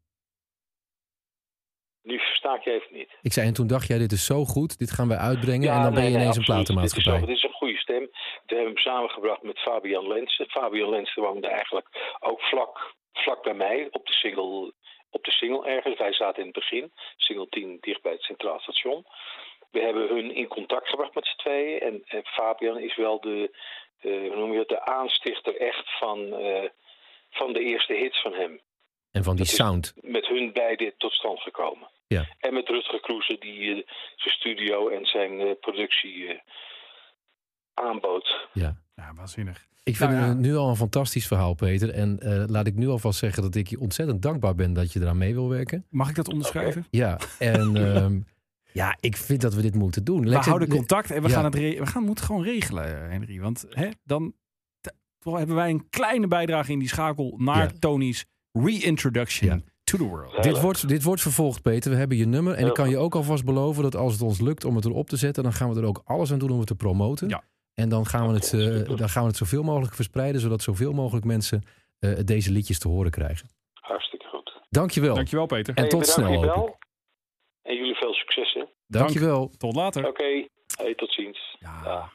Nu versta ik je even niet. Ik zei, en toen dacht jij, dit is zo goed, dit gaan we uitbrengen. en dan ben je nee, ineens een platenmaatschappij. Dit is, dit is een goede stem. We hebben hem samengebracht met Fabian Lensen. Fabian Lensen woonde eigenlijk ook vlak, vlak bij mij op de, single, op de single ergens. Wij zaten in het begin, single 10, dicht bij het Centraal Station. We hebben hun in contact gebracht met z'n tweeën. En, en Fabian is wel de, eh, hoe noem je het, de aanstichter echt van, eh, van de eerste hits van hem. En van die Dat is- sound. Met hun beiden tot stand gekomen. Ja. En met Rutger Kroese die eh, zijn studio en zijn eh, productie eh, aanbood. Ja. Ja, waanzinnig. Ik vind Nou ja. het nu al een fantastisch verhaal, Peter. En eh, laat ik nu alvast zeggen dat ik je ontzettend dankbaar ben dat je eraan mee wil werken. Mag ik dat onderschrijven? Ja, en ehm, ja, ik vind dat we dit moeten doen. We Lex- houden contact en we Ja. gaan het we gaan, moeten gewoon regelen, Henry. Want hè, dan hebben wij een kleine bijdrage in die schakel naar Ja. Tony's reintroduction Ja. to the world. Dit wordt, dit wordt vervolgd, Peter. We hebben je nummer. En ik kan je ook alvast beloven dat als het ons lukt om het erop te zetten, dan gaan we er ook alles aan doen om het te promoten. Ja. En dan gaan, we het, eh, dan gaan we het zoveel mogelijk verspreiden, zodat zoveel mogelijk mensen eh, deze liedjes te horen krijgen. Hartstikke goed. Dankjewel. Dankjewel, Peter. En Hey, tot snel, voor je hoop bel. En jullie veel succes, hè? Dankjewel. Tot later. Oké, hey, tot ziens. Ja, Ja.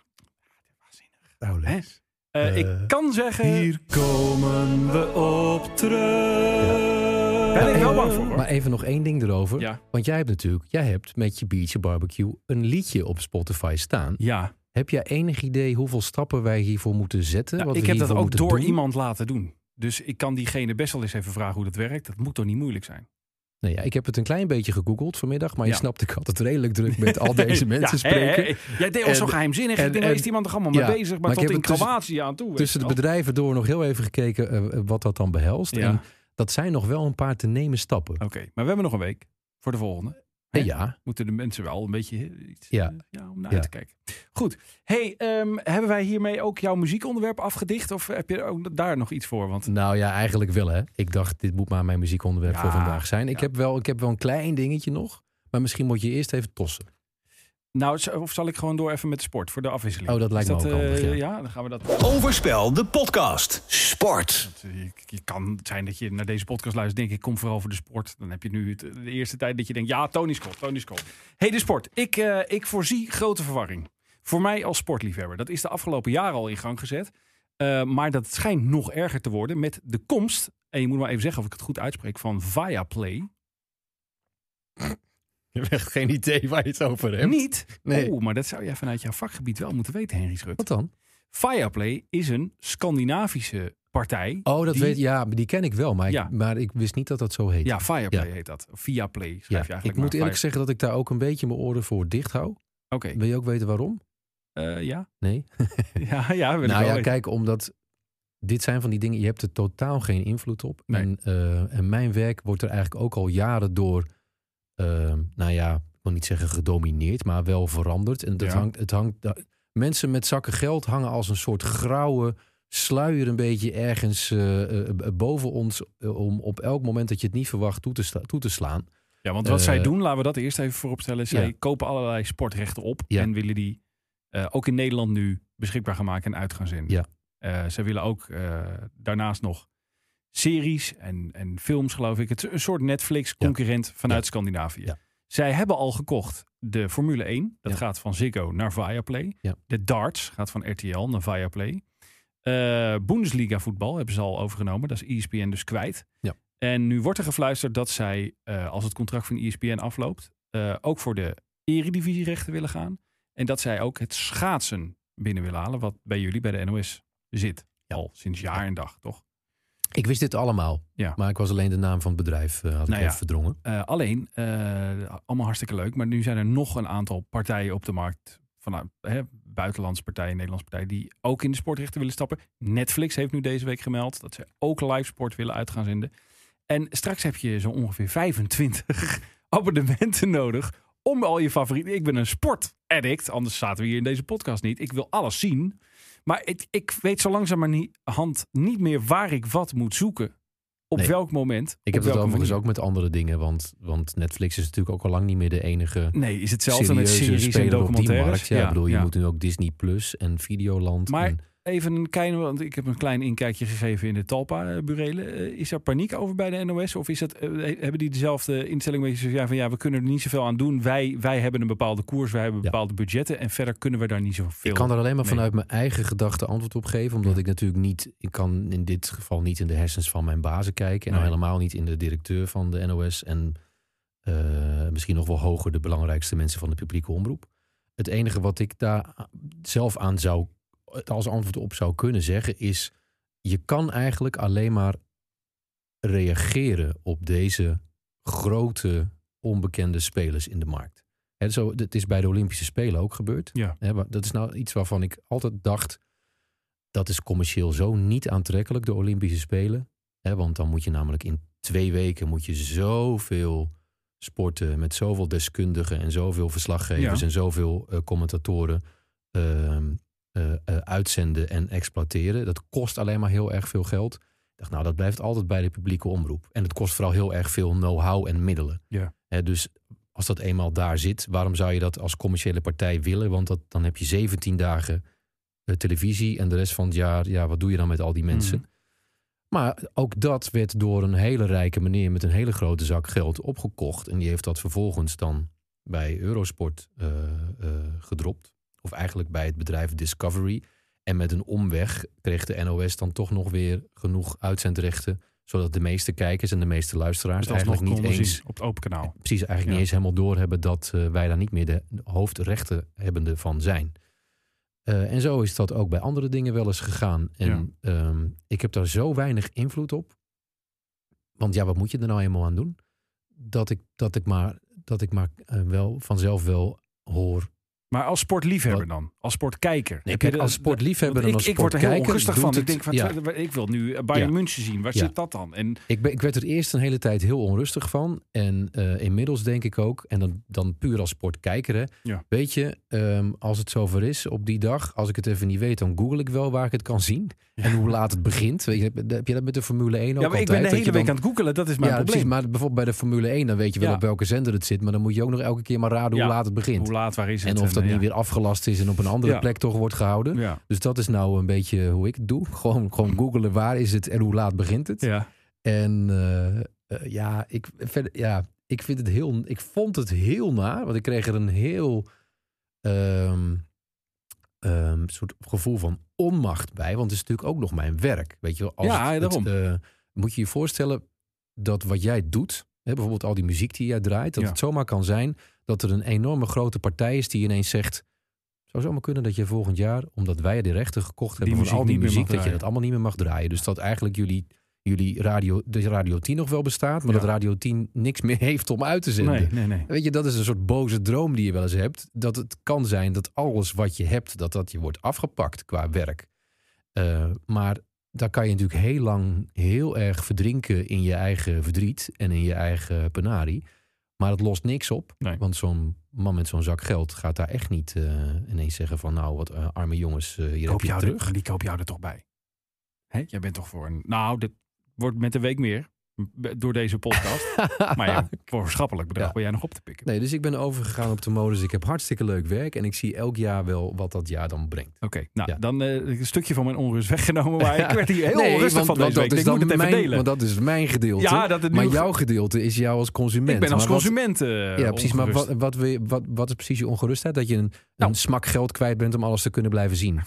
waanzinnig. Nou, Lex. Eh, Eh, ik kan zeggen, Hier komen we op terug. ben ik wel bang voor. hoor. Maar even nog één ding erover. Ja. Want jij hebt natuurlijk, jij hebt met je Beach Barbecue een liedje op Spotify staan. Ja, Heb jij enig idee hoeveel stappen wij hiervoor moeten zetten? Nou, Wat ik heb dat ook door doen? iemand laten doen. Dus ik kan diegene best wel eens even vragen hoe dat werkt. Dat moet toch niet moeilijk zijn? Nee, ja, ik heb het een klein beetje gegoogeld vanmiddag, maar je Ja. snapt, ik had het redelijk druk met al deze mensen Ja, spreken. Jij deed al zo geheimzinnig. en- ik denk, is die man toch allemaal mee bezig? Maar, maar tot in tussen- Kroatië aan toe. Tussen de bedrijven door nog heel even gekeken eh, wat dat dan behelst. En dat zijn nog wel een paar te nemen stappen. Oké, maar we hebben nog een week voor de volgende. Hè? Eh, ja, Moeten de mensen wel een beetje iets, Ja. eh, ja, om naar Ja. uit te kijken. Goed. Hey, ehm, hebben wij hiermee ook jouw muziekonderwerp afgedicht? Of heb je ook daar nog iets voor? Want nou ja, eigenlijk wel hè. Ik dacht, dit moet maar mijn muziekonderwerp voor vandaag zijn. Ik, heb wel, ik heb wel een klein dingetje nog, maar misschien moet je eerst even tossen. Nou, of zal ik gewoon door even met de sport voor de afwisseling? Oh, dat lijkt me ook eh, handig, ja. dan gaan we dat... Overspel, de podcast. Sport. Je, je kan zijn dat je naar deze podcast luistert. Denk ik, kom vooral voor de sport. Dan heb je nu het, de eerste tijd dat je denkt, ja, Tony Scott, Tony Scott. hey, de sport. Ik, eh, ik voorzie grote verwarring. Voor mij als sportliefhebber. Dat is de afgelopen jaren al in gang gezet. Eh, maar dat schijnt nog erger te worden met de komst. En je moet maar even zeggen of ik het goed uitspreek. Van Viaplay. Je hebt echt geen idee waar je het over hebt. Niet. Nee. Oh, maar dat zou jij vanuit jouw vakgebied wel moeten weten, Henry Schut. Wat dan? Viaplay is een Scandinavische partij. Oh, dat die- weet ja, die ken ik wel, maar, Ja. ik, maar ik wist niet dat dat zo heet. Ja, Ja. heet dat. Viaplay schrijf Ja, je eigenlijk. ik moet eerlijk zeggen dat ik daar ook een beetje mijn oren voor dicht hou. Oké. Wil je ook weten waarom? Eh, ja. Nee? ja, ja, wil ik nou wel ja, weten. kijk, omdat dit zijn van die dingen, je hebt er totaal geen invloed op. Nee. En, eh, en mijn werk wordt er eigenlijk ook al jaren door, eh, nou ja, ik wil niet zeggen gedomineerd, maar wel veranderd. En dat Ja. hangt, het hangt, mensen met zakken geld hangen als een soort grauwe sluier een beetje ergens eh, eh, boven ons eh, om op elk moment dat je het niet verwacht toe te, toe te slaan. Ja, want wat zij doen, laten we dat eerst even vooropstellen. Zij Ja. kopen allerlei sportrechten op Ja. en willen die ook in Nederland nu beschikbaar gaan maken en uit gaan zenden. Ja. Zij willen ook daarnaast nog series en, en films, geloof ik. Het is een soort Netflix-concurrent vanuit Ja. Scandinavië. Ja. Zij hebben al gekocht de Formule 1. Dat gaat van Ziggo naar Viaplay. De darts gaat van RTL naar Viaplay. Eh Bundesliga voetbal hebben ze al overgenomen. Dat is ESPN dus kwijt. Ja. En nu wordt er gefluisterd dat zij, eh, als het contract van ESPN afloopt, eh, ook voor de eredivisierechten willen gaan. En dat zij ook het schaatsen binnen willen halen, wat bij jullie bij de NOS zit. Al sinds jaar en dag, toch? Ik wist dit allemaal, Ja. maar ik was alleen de naam van het bedrijf eh, had ik Nou ja. even verdrongen. Eh, alleen, eh, allemaal hartstikke leuk, maar nu zijn er nog een aantal partijen op de markt. Vanuit hè, buitenlandse partijen, Nederlandse partijen, die ook in de sportrechten willen stappen. Netflix heeft nu deze week gemeld dat ze ook live sport willen uit gaan zenden. En straks heb je zo ongeveer 25 abonnementen nodig om al je favorieten. Ik ben een sportaddict, anders zaten we hier in deze podcast niet. Ik wil alles zien. Maar ik, ik weet zo langzamerhand niet meer waar ik wat moet zoeken. Op Nee. welk moment. Ik heb het overigens manier. ook met andere dingen, want, want Netflix is natuurlijk ook al lang niet meer de enige Nee, is hetzelfde met series en speler op die documentaires. Ja, ik bedoel, je moet nu ook Disney Plus en Videoland. Maar en, Even een klein, want ik heb een klein inkijkje gegeven in de Talpa-burelen. Eh, is er paniek over bij de NOS? Of is het, eh, hebben die dezelfde instelling beetje zo, ja, van ja, we kunnen er niet zoveel aan doen. Wij, wij hebben een bepaalde koers, wij hebben Ja. bepaalde budgetten en verder kunnen we daar niet zoveel. ik kan er alleen maar mee. vanuit mijn eigen gedachten antwoord op geven. Omdat ik natuurlijk niet, ik kan in dit geval niet in de hersens van mijn bazen kijken. En Nee. al helemaal niet in de directeur van de NOS. En eh, misschien nog wel hoger de belangrijkste mensen van de publieke omroep. Het enige wat ik daar zelf aan zou, als antwoord op zou kunnen zeggen, is: je kan eigenlijk alleen maar reageren op deze grote onbekende spelers in de markt. Zo, het is bij de Olympische Spelen ook gebeurd. Ja. Dat is nou iets waarvan ik altijd dacht, dat is commercieel zo niet aantrekkelijk, de Olympische Spelen. Want dan moet je namelijk in twee weken moet je zoveel sporten met zoveel deskundigen en zoveel verslaggevers Ja. en zoveel eh, commentatoren eh, uitzenden en exploiteren. Dat kost alleen maar heel erg veel geld. Ik dacht, nou, dat blijft altijd bij de publieke omroep. En het kost vooral heel erg veel know-how en middelen. Ja. Dus als dat eenmaal daar zit, waarom zou je dat als commerciële partij willen? Want dat, dan heb je 17 dagen eh, televisie en de rest van het jaar, ja, wat doe je dan met al die mensen? Mhm. Maar ook dat werd door een hele rijke meneer met een hele grote zak geld opgekocht. En die heeft dat vervolgens dan bij Eurosport eh, gedropt. Of eigenlijk bij het bedrijf Discovery. En met een omweg kreeg de NOS dan toch nog weer genoeg uitzendrechten. Zodat de meeste kijkers en de meeste luisteraars Dus eigenlijk niet eens zien op het open kanaal. precies eigenlijk Ja. niet eens helemaal doorhebben dat eh, wij daar niet meer de hoofdrechten hebbende van zijn. Eh, en zo is dat ook bij andere dingen wel eens gegaan. En ehm, ik heb daar zo weinig invloed op. Want ja, wat moet je er nou eenmaal aan doen? Dat ik, dat ik maar, dat ik maar eh, wel vanzelf wel hoor. Maar als sportliefhebber dan? Als sportkijker? Nee, kijk, als sportliefhebber en als ik, ik word er heel sportkijker onrustig van. Ik denk, van, ja. ik wil nu Bayern Ja. München zien. Waar Ja. zit dat dan? En Ik, ben, ik werd er eerst een hele tijd heel onrustig van. En eh, inmiddels denk ik ook, en dan, dan puur als sportkijker, hè, weet je, ehm, als het zover is op die dag, als ik het even niet weet, dan google ik wel waar ik het kan zien. En hoe laat het begint. Weet je, heb heb je dat met de Formule 1 ook ja, maar ik ben de hele week dan- aan het googelen. Dat is mijn ja, probleem. precies. Maar bijvoorbeeld bij de Formule 1, dan weet je wel op welke zender het zit. Maar dan moet je ook nog elke keer maar raden hoe laat het begint. Hoe laat, waar is het? en of dat niet ja. weer afgelast is en op een andere Ja. plek toch wordt gehouden. Ja. Dus dat is nou een beetje hoe ik het doe. Gewoon, gewoon googelen waar is het en hoe laat begint het. ja. En eh, eh, ja, ik, verder, ja, ik vind het heel. Ik vond het heel naar, want ik kreeg er een heel ehm, ehm, soort gevoel van onmacht bij. Want het is natuurlijk ook nog mijn werk. Weet je wel, als Ja, het- daarom. het, eh, moet je je voorstellen dat wat jij doet, hè, bijvoorbeeld al die muziek die jij draait, dat het zomaar kan zijn dat er een enorme grote partij is die ineens zegt. Zou zomaar kunnen dat je volgend jaar, omdat wij de rechten gekocht hebben muziek van al die muziek, dat je dat allemaal niet meer mag draaien. Dus dat eigenlijk jullie, jullie radio, de Radio 10 nog wel bestaat, maar Ja. dat Radio 10 niks meer heeft om uit te zenden. Nee, nee, nee. Weet je, dat is een soort boze droom die je wel eens hebt. Dat het kan zijn dat alles wat je hebt, dat dat je wordt afgepakt qua werk. Eh, maar daar kan je natuurlijk heel lang heel erg verdrinken in je eigen verdriet en in je eigen penarie. Maar het lost niks op. Nee. Want zo'n man met zo'n zak geld gaat daar echt niet eh, ineens zeggen van nou, wat eh, arme jongens, eh, hier Koop heb je er- terug. die koop jou er toch bij. Hè? Jij bent toch voor een... Nou, dit wordt met de week meer. Door deze podcast. maar ja, voor een schappelijk bedrag Ja. ben jij nog op te pikken. Nee, dus ik ben overgegaan op de modus. Ik heb hartstikke leuk werk en ik zie elk jaar wel wat dat jaar dan brengt. Oké, nou, Ja. dan eh, een stukje van mijn onrust weggenomen. Maar ik werd hier heel Nee, onrustig want- van want deze week. dat Ik is moet dan het even mijn, delen. Want dat is mijn gedeelte. Ja, dat het nu maar jouw gedeelte is jou als consument. ik ben als Maar wat- consument eh, ja, precies. Maar wat, wat, wil wat, wat is precies je ongerustheid? Dat je een, een Nou. smak geld kwijt bent om alles te kunnen blijven zien.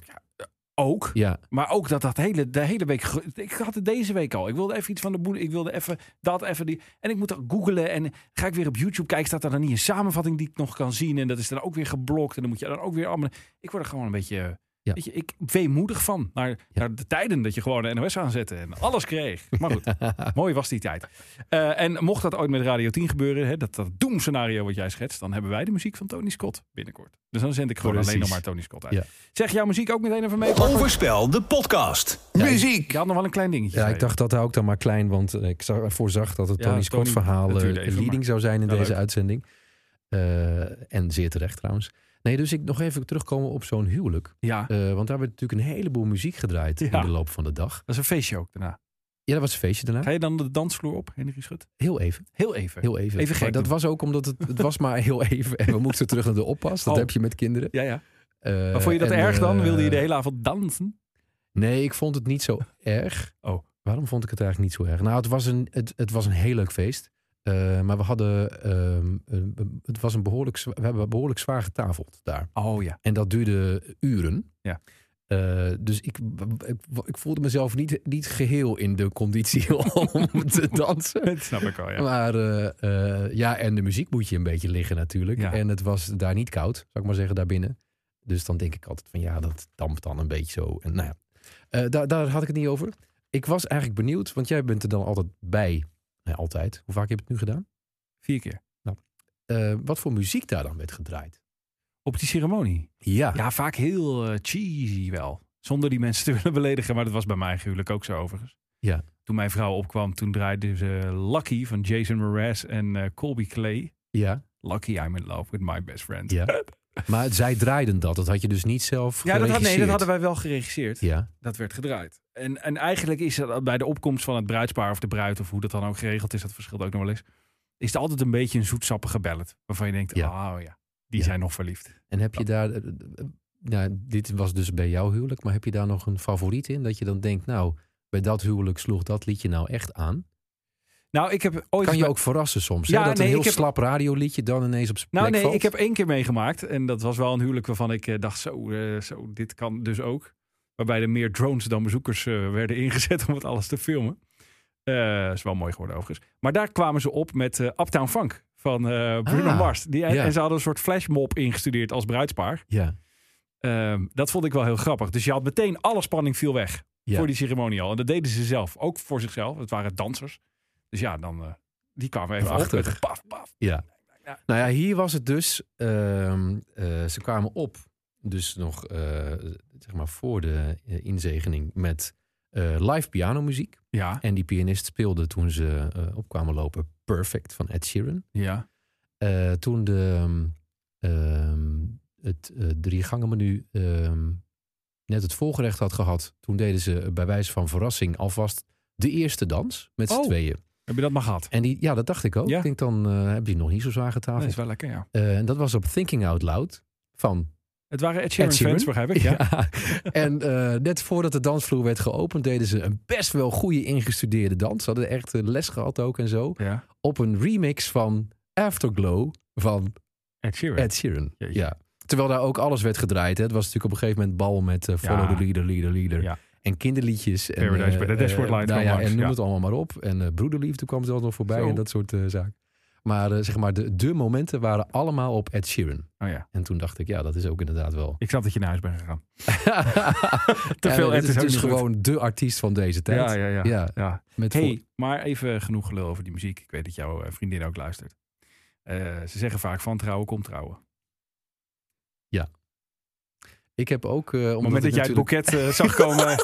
Ook. Ja, Maar ook dat dat hele, de hele week. Ik had het deze week al. Ik wilde even iets van de boel. Ik wilde even dat, even die. En ik moet dan googlen. En ga ik weer op YouTube kijken. Staat er dan niet een samenvatting die ik nog kan zien? En dat is dan ook weer geblokt. En dan moet je dan ook weer allemaal. Ik word er gewoon een beetje. Ja. Weet je, ik weemoedig van. Naar, naar de tijden dat je gewoon de NOS aanzette. En alles kreeg. Maar goed, mooi was die tijd. Eh, en mocht dat ooit met Radio 10 gebeuren. Hè, dat, dat doemscenario wat jij schetst. Dan hebben wij de muziek van Tony Scott binnenkort. Dus dan zend ik gewoon Precies. alleen nog maar Tony Scott uit. Ja. Zeg jouw muziek ook meteen even mee. Overspel, de podcast. Ja, ik- Muziek. Ik had nog wel een klein dingetje. ja, ik je. dacht dat ik dan maar klein. Want ik zag, voorzag dat het Ja, Tony Scott Tony, verhaal eh, leading maar- zou zijn in deze leuk. uitzending. Eh, en zeer terecht trouwens. Nee, dus ik nog even terugkomen op zo'n huwelijk. Ja, Eh, want daar werd natuurlijk een heleboel muziek gedraaid Ja. in de loop van de dag. dat is een feestje ook daarna. Ja, dat was een feestje daarna. Ga je dan de dansvloer op, Henry Schut? Heel even. Heel even. Heel even. Even gek Maar dat was ook omdat het, het was maar heel even. En we moesten terug naar de oppas. Dat Oh. heb je met kinderen. Ja, ja. Eh, Maar vond je dat en, erg dan? eh, Wilde je de hele avond dansen? Nee, ik vond het niet zo erg. Oh. Waarom vond ik het eigenlijk niet zo erg? Nou, het was een, het, het was een heel leuk feest. Eh, maar we hadden, ehm, een- het was een behoorlijk, we hebben behoorlijk zwaar getafeld daar. Oh ja. En dat duurde uren. Ja. Eh, dus ik, ik, ik voelde mezelf niet, niet geheel in de conditie om te dansen. Dat snap ik al, ja. Maar eh, eh, ja, en de muziek moet je een beetje liggen natuurlijk. Ja. En het was daar niet koud, zou ik maar zeggen, daarbinnen. Dus dan denk ik altijd van ja, dat dampt dan een beetje zo. En nou ja, eh, daar, daar had ik het niet over. Ik was eigenlijk benieuwd, want jij bent er dan altijd bij. Nee, altijd. Hoe vaak heb je het nu gedaan? Vier keer. Eh, wat voor muziek daar dan werd gedraaid? Op die ceremonie. Ja, Ja, vaak heel eh, cheesy wel. Zonder die mensen te willen beledigen. Maar dat was bij mij huwelijk ook zo overigens. Ja. Toen mijn vrouw opkwam, toen draaide ze Lucky van Jason Mraz en eh, Colby Clay. ja, Lucky, I'm in love with my best friend. ja. Maar zij draaiden dat. Dat had je dus niet zelf Ja, dat, had, nee, dat hadden wij wel geregisseerd. Ja, Dat werd gedraaid. En, en eigenlijk is het bij de opkomst van het bruidspaar of de bruid, of hoe dat dan ook geregeld is, dat verschilt ook nog wel eens. Is het altijd een beetje een zoetsappige ballet. Waarvan je denkt, Ja. oh ja, die Ja. zijn nog verliefd. en heb je daar... eh, eh, Nou, dit was dus bij jouw huwelijk. Maar heb je daar nog een favoriet in? Dat je dan denkt, nou, bij dat huwelijk sloeg dat liedje nou echt aan? Nou, ik heb ooit. Kan je ook verrassen soms. Ja, hè? Dat nee, een heel heb- slap radioliedje dan ineens op zijn Nou, nee, valt. ik heb één keer meegemaakt. En dat was wel een huwelijk waarvan ik eh, dacht, zo, zo, dit kan dus ook. Waarbij er meer drones dan bezoekers eh, werden ingezet om het alles te filmen. Eh is wel mooi geworden overigens. Maar daar kwamen ze op met eh, Uptown Funk van Bruno Ah, Mars. Die, ja. En ze hadden een soort flashmob ingestudeerd als bruidspaar. Ja, Ehm, dat vond ik wel heel grappig. Dus je had meteen alle spanning viel weg ja. voor die ceremonie al. En dat deden ze zelf, ook voor zichzelf. Het waren dansers. Dus ja, dan, die kwamen even een paf, paf. ja. Ja. Nou ja, hier was het dus. ehm, eh, ze kwamen op, dus nog eh, zeg maar voor de eh, inzegening met eh, live pianomuziek. Ja, En die pianist speelde toen ze eh, opkwamen lopen Perfect van Ed Sheeran. ja. Toen de, ehm, het drie gangen menu ehm, net het volgerecht had gehad, toen deden ze bij wijze van verrassing alvast de eerste dans met z'n Oh. tweeën. Heb je dat maar gehad? En die, ja, dat dacht ik ook. Ja. Ik denk dan heb je nog niet zo zwaar Dat getafeld. is wel lekker, ja. En dat was op Thinking Out Loud van Het waren Ed Sheeran, Ed Sheeran. fans, begrijp ik. Ja. Ja. En eh, net voordat de dansvloer werd geopend, deden ze een best wel goede ingestudeerde dans. Ze hadden echt eh, les gehad ook en zo. ja. Op een remix van Afterglow van Ed Sheeran. Ed Sheeran. Jeetje. Ja. Terwijl daar ook alles werd gedraaid. Hè. Het was natuurlijk op een gegeven moment bal met eh, Follow the Leader, Leader, Leader. Ja. En kinderliedjes. En, Paradise eh, by the Dashboard Light nou kwam ja, En noem ja. het allemaal maar op. En eh, Broederliefde kwam ook nog voorbij Zo. en dat soort zaken. Maar eh, zeg maar, de, de momenten waren allemaal op Ed Sheeran. Oh ja. En toen dacht ik, ja, dat is ook inderdaad wel... Ik snap dat je naar huis bent gegaan. Te Ja, veel Ed is is dus goed. gewoon de artiest van deze tijd. Ja, ja, ja. Ja, ja. Met Hey, maar even genoeg gelul over die muziek. Ik weet dat jouw eh, vriendin ook luistert. Eh, ze zeggen vaak van trouwen komt trouwen. Ik heb ook... eh Op het omdat moment dat jij het boeket eh, zag komen.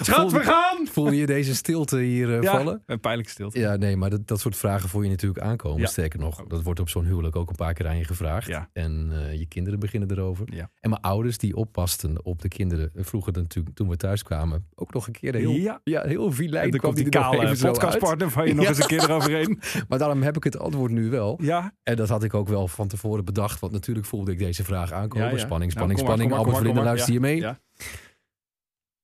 Schat, we gaan! Voelde je deze stilte hier eh, Ja, vallen? een pijnlijke stilte. Ja, nee, maar dat, dat soort vragen voel je natuurlijk aankomen. Ja. Sterker nog, dat wordt op zo'n huwelijk ook een paar keer aan je gevraagd. Ja. En eh, je kinderen beginnen erover. En mijn ouders die oppasten op de kinderen eh, vroegen natuurlijk toen we thuis kwamen ook nog een keer heel, Ja. ja. heel vilijn. En kwam die nog kale podcastpartner van je nog eens een keer eroverheen. Maar daarom heb ik het antwoord nu wel. Ja, En dat had ik ook wel van tevoren bedacht. Want natuurlijk voelde ik deze vraag aankomen. Spanning, Nou, spanning, spanning. Albert maar. luister je mee?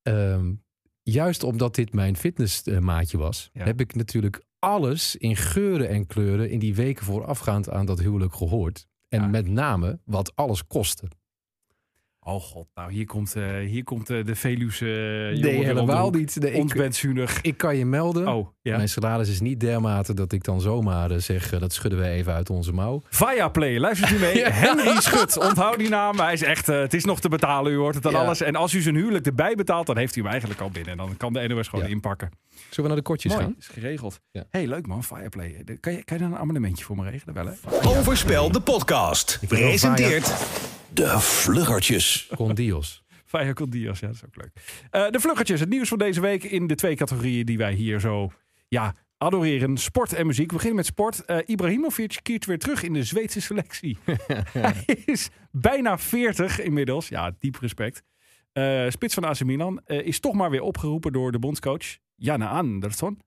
Ehm, juist omdat dit mijn fitnessmaatje was, heb ik natuurlijk alles in geuren en kleuren in die weken voorafgaand aan dat huwelijk gehoord. En met name wat alles kostte. Oh god, nou hier komt, eh, hier komt eh, de Veluwe uh, nee, helemaal niet. Nee, ik, ik kan je melden. Oh, ja. Mijn salaris is niet dermate dat ik dan zomaar zeg, dat schudden we even uit onze mouw. Viaplay, luistert u mee. Henry Schut, onthoud die naam. Hij is echt, het is nog te betalen, u hoort het aan Ja. alles. En als u zijn huwelijk erbij betaalt, dan heeft u hem eigenlijk al binnen. Dan kan de NOS gewoon Ja. inpakken. Zullen we naar de kortjes Mooi, gaan? is geregeld. Ja. hey, leuk man, Fireplay. Kan je, kan je dan een abonnementje voor me regelen? Wel, hè? Overspel de podcast. Presenteert De Vluggertjes. Con Dios. Fire con Dios, ja, dat is ook leuk. Eh, de vluggertjes, het nieuws van deze week in de twee categorieën die wij hier zo ja, adoreren. Sport en muziek. We beginnen met sport. Eh, Ibrahimovic keert weer terug in de Zweedse selectie. Hij is bijna 40 inmiddels. Ja, diep respect. Eh, spits van AC Milan eh, is toch maar weer opgeroepen door de bondscoach Janne Andersson.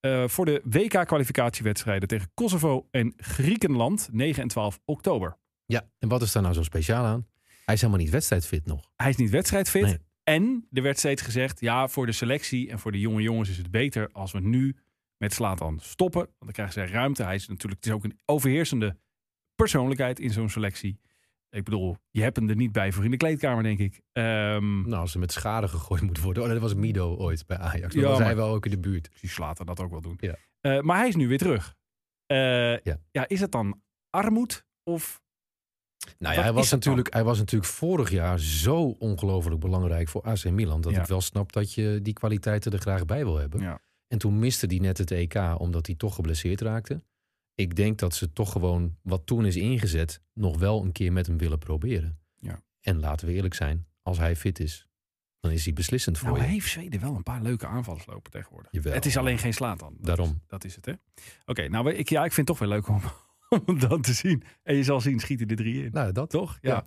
eh, voor de WK-kwalificatiewedstrijden tegen Kosovo en Griekenland 9 en 12 oktober. Ja, en wat is daar nou zo speciaal aan? Hij is helemaal niet wedstrijdfit nog. Hij is niet wedstrijdfit. Nee. En er werd steeds gezegd, ja, voor de selectie en voor de jonge jongens is het beter als we nu met Slatan stoppen. Want dan krijgen ze ruimte. Hij is natuurlijk, het is ook een overheersende persoonlijkheid in zo'n selectie. Ik bedoel, je hebt hem er niet bij voor in de kleedkamer, denk ik. Ehm Nou, als ze met schade gegooid moet worden. Oh, dat was Mido ooit bij Ajax. Ja, Ja, was hij wel ook in de buurt. die Slatan dat ook wel doen. Ja. Eh, maar hij is nu weer terug. Eh, Ja. ja, is het dan armoed of Nou ja, Wat hij was, dan? natuurlijk, hij was natuurlijk vorig jaar zo ongelooflijk belangrijk voor AC Milan. Dat Ja. ik wel snap dat je die kwaliteiten er graag bij wil hebben. Ja. En toen miste hij net het EK omdat hij toch geblesseerd raakte. Ik denk dat ze toch gewoon wat toen is ingezet nog wel een keer met hem willen proberen. Ja. En laten we eerlijk zijn, als hij fit is, dan is hij beslissend voor Nou je. heeft Zweden wel een paar leuke aanvallers lopen tegenwoordig. Jawel. Het is alleen geen Slatan. Dat Daarom. is- dat is het, hè? Oké, nou, ik, ja, ik vind het toch wel leuk om, om dat te zien. En je zal zien, schieten er drie in. Nou, dat Toch? Ja. Ja.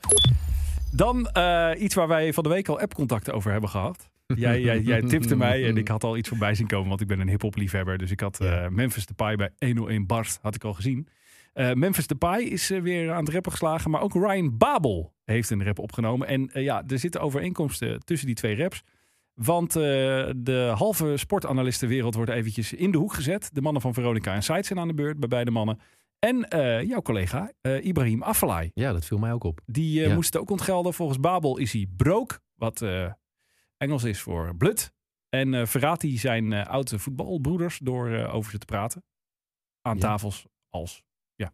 Dan eh, iets waar wij van de week al appcontacten over hebben gehad. Jij, jij, jij tipte mij en ik had al iets voorbij zien komen, want ik ben een hip-hop liefhebber. Dus ik had eh, Ja. Memphis Depay bij 101 Barst, had ik al gezien. Eh, Memphis Depay is eh, weer aan het rappen geslagen, maar ook Ryan Babel heeft een rap opgenomen. En ja, er zitten overeenkomsten tussen die twee raps. Want de halve sportanalistenwereld wordt eventjes in de hoek gezet. De mannen van Veronica en Sight zijn aan de beurt bij beide mannen. En eh, jouw collega eh, Ibrahim Afellay. Ja, dat viel mij ook op. Die Ja. moest het ook ontgelden. Volgens Babel is hij broke, wat Engels is voor blut. En verraadt hij zijn oude voetbalbroeders door over ze te praten. Aan Ja. tafels als ja,